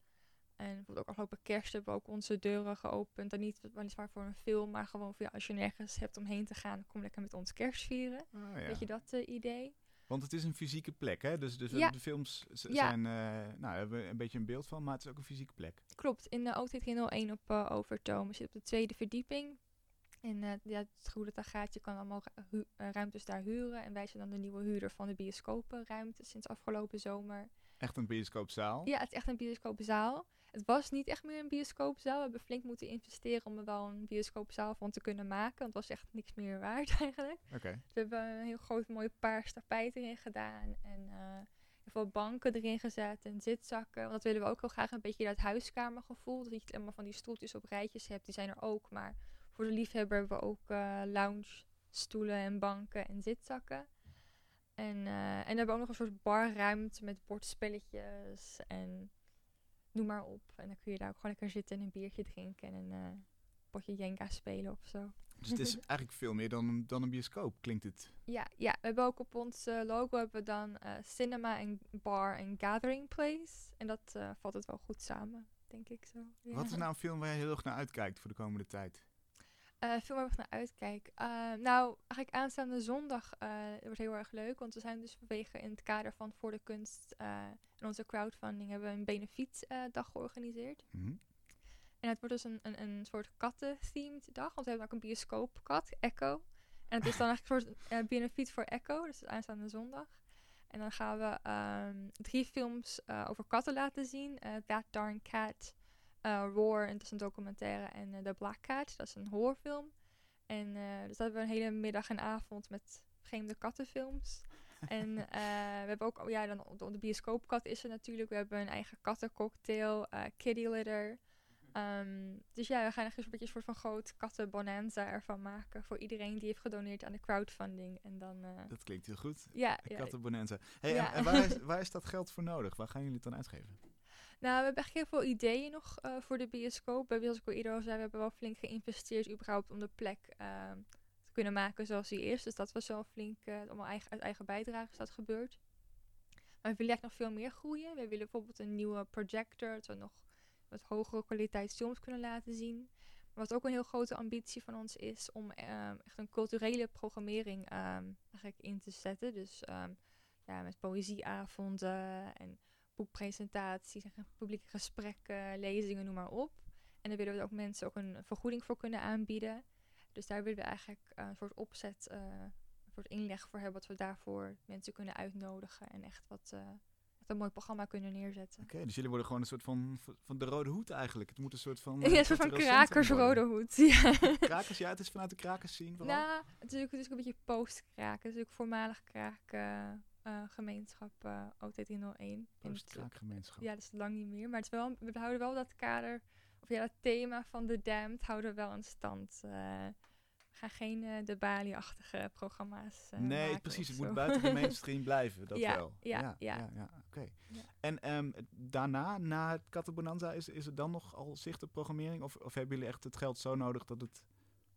En bijvoorbeeld ook afgelopen kerst hebben we ook onze deuren geopend. En niet weliswaar voor een film, maar gewoon voor ja, als je nergens hebt om heen te gaan, kom lekker met ons kerst vieren. Ah, ja. Weet je dat eh, idee? Want het is een fysieke plek, hè? Dus, dus Ja. de films z- Ja. zijn, eh, nou, daar hebben we een beetje een beeld van, maar het is ook een fysieke plek. Klopt, in de OT 1 op uh, Overtoom. We zitten op de tweede verdieping. En eh, ja, het gaat, je kan allemaal ru- ruimtes daar huren. En wij zijn dan de nieuwe huurder van de bioscopenruimte sinds afgelopen zomer. Echt een bioscoopzaal. Ja, het is echt een bioscoopzaal. Het was niet echt meer een bioscoopzaal. We hebben flink moeten investeren om er wel een bioscoopzaal van te kunnen maken. Want het was echt niks meer waard eigenlijk. We hebben een heel groot mooi paars tapijt erin gedaan. En heel veel banken erin gezet en zitzakken. Want dat willen we ook heel graag een beetje dat huiskamergevoel. Dat je niet allemaal van die stoeltjes op rijtjes hebt. Die zijn er ook. Maar voor de liefhebber hebben we ook eh, lounge stoelen en banken en zitzakken. En, eh, en dan hebben we ook nog een soort barruimte met bordspelletjes en noem maar op. En dan kun je daar ook gewoon lekker zitten en een biertje drinken en een eh, potje Jenga spelen of zo. Dus het is eigenlijk veel meer dan, een- dan een bioscoop, klinkt het. Ja, ja, we hebben ook op ons eh, logo hebben we dan eh, cinema en bar en gathering place. En dat valt het wel goed samen, denk ik zo. Ja. Wat is nou een film waar je heel erg naar uitkijkt voor de komende tijd? Eh, film waar ik naar uitkijk. Eh, nou, eigenlijk aanstaande zondag het wordt heel erg leuk. Want we zijn dus vanwege in het kader van Voor de Kunst eh, en onze crowdfunding hebben we een benefietdag georganiseerd. Mhm. En het wordt dus een, een, een soort katten-themed dag. Want we hebben ook een bioscoopkat, Echo. En het is dan eigenlijk een soort benefiet voor Echo. Dus aanstaande zondag. En dan gaan we ehm, drie films over katten laten zien. That Darn Cat, Roar, en dat is een documentaire. En eh, The Black Cat, dat is een horrorfilm. En eh, dus dat hebben we een hele middag en avond met vreemde kattenfilms. en eh, we hebben ook, oh ja, dan de, de bioscoopkat is er natuurlijk. We hebben een eigen kattencocktail, eh kitty litter. Ehm, dus ja, we gaan echt een beetje een soort van groot kattenbonanza ervan maken. Voor iedereen die heeft gedoneerd aan de crowdfunding. En dan, eh, Dat klinkt heel goed. ja, Ik ja, had de bonanza. Hey, Ja. en, en waar, is, waar is dat geld voor nodig? Waar gaan jullie het dan uitgeven? Nou, we hebben echt heel veel ideeën nog eh, voor de bioscoop. Hebben, zoals ik al eerder al zei, we hebben wel flink geïnvesteerd überhaupt om de plek ehm, te kunnen maken zoals die is. Dus dat was wel flink, eh allemaal eigen, uit eigen bijdrage is dat gebeurd. Maar we willen echt nog veel meer groeien. We willen bijvoorbeeld een nieuwe projector, dat we nog wat hogere kwaliteit films kunnen laten zien. Wat ook een heel grote ambitie van ons is om ehm, echt een culturele programmering ehm, in te zetten. Dus ja, met poëzieavonden en boekpresentaties, en publieke gesprekken, lezingen, noem maar op. En daar willen we ook mensen ook een vergoeding voor kunnen aanbieden. Dus daar willen we eigenlijk eh, een soort opzet, eh, een soort inleg voor hebben, wat we daarvoor mensen kunnen uitnodigen en echt wat eh, echt een mooi programma kunnen neerzetten. Oké, dus jullie worden gewoon een soort van, van de rode hoed eigenlijk. Het moet een soort van... Ja, een soort van krakersrode hoed. Ja. Krakers, ja, het is vanuit de krakers zien vooral. Nou, het is ook, het is ook een beetje post-kraken. Is ook voormalig kraken. Eh OT301. in het- Poststraatgemeenschap. ja, dat is lang niet meer. Maar het is wel, we houden wel dat kader, of ja, het thema van de Damned houden we wel in stand. Eh, we gaan geen eh, de Bali-achtige programma's eh, nee, maken precies. Het moet buiten de mainstream blijven, dat Ja, wel. ja, ja. ja, Oké. En ehm, daarna, na het Kattenbonanza, is, is er dan nog al zicht op programmering? Of, of hebben jullie echt het geld zo nodig dat het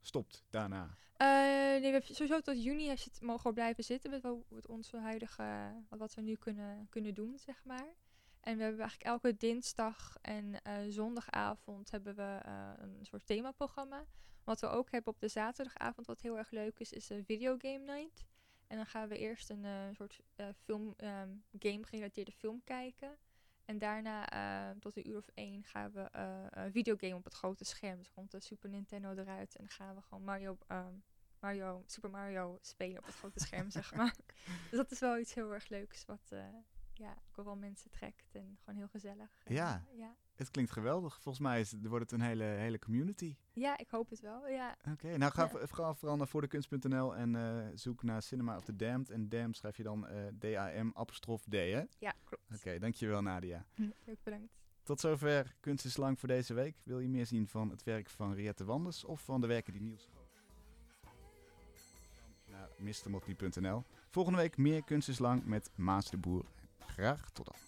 stopt daarna? Eh, nee, we hebben sowieso tot juni heeft het mogen blijven zitten met, met onze huidige, wat- we nu kunnen, kunnen doen, zeg maar. En we hebben eigenlijk elke dinsdag en eh, zondagavond hebben we eh, een soort themaprogramma. Wat we ook hebben op de zaterdagavond, wat heel erg leuk is, is een videogame night. En dan gaan we eerst een soort film, ehm, game-gerelateerde film kijken. En daarna eh, tot een uur of één gaan we eh, een videogame op het grote scherm. Dus komt de Super Nintendo eruit en dan gaan we gewoon Mario, ehm, Mario, Super Mario spelen op het grote scherm, zeg maar. Dus dat is wel iets heel erg leuks, wat eh, ja, ook wel mensen trekt en gewoon heel gezellig. Ja. ja. Het klinkt geweldig. Volgens mij is, wordt het een hele, hele community. ja, ik hoop het wel. Ja, Oké, nou ga Ja. vooral, naar voordekunst.nl en eh, zoek naar Cinema of the Damned. En Damned schrijf je dan eh, D-A-M apostrof D, hè? Oké, ja klopt. dankjewel Nadia. Leuk, bedankt. Tot zover Kunst is Lang voor deze week. Wil je meer zien van het werk van Riette Wanders of van de werken die Niels naar mrmotley.nl. Volgende week meer Kunst is Lang met Maas de Boer. Graag tot dan.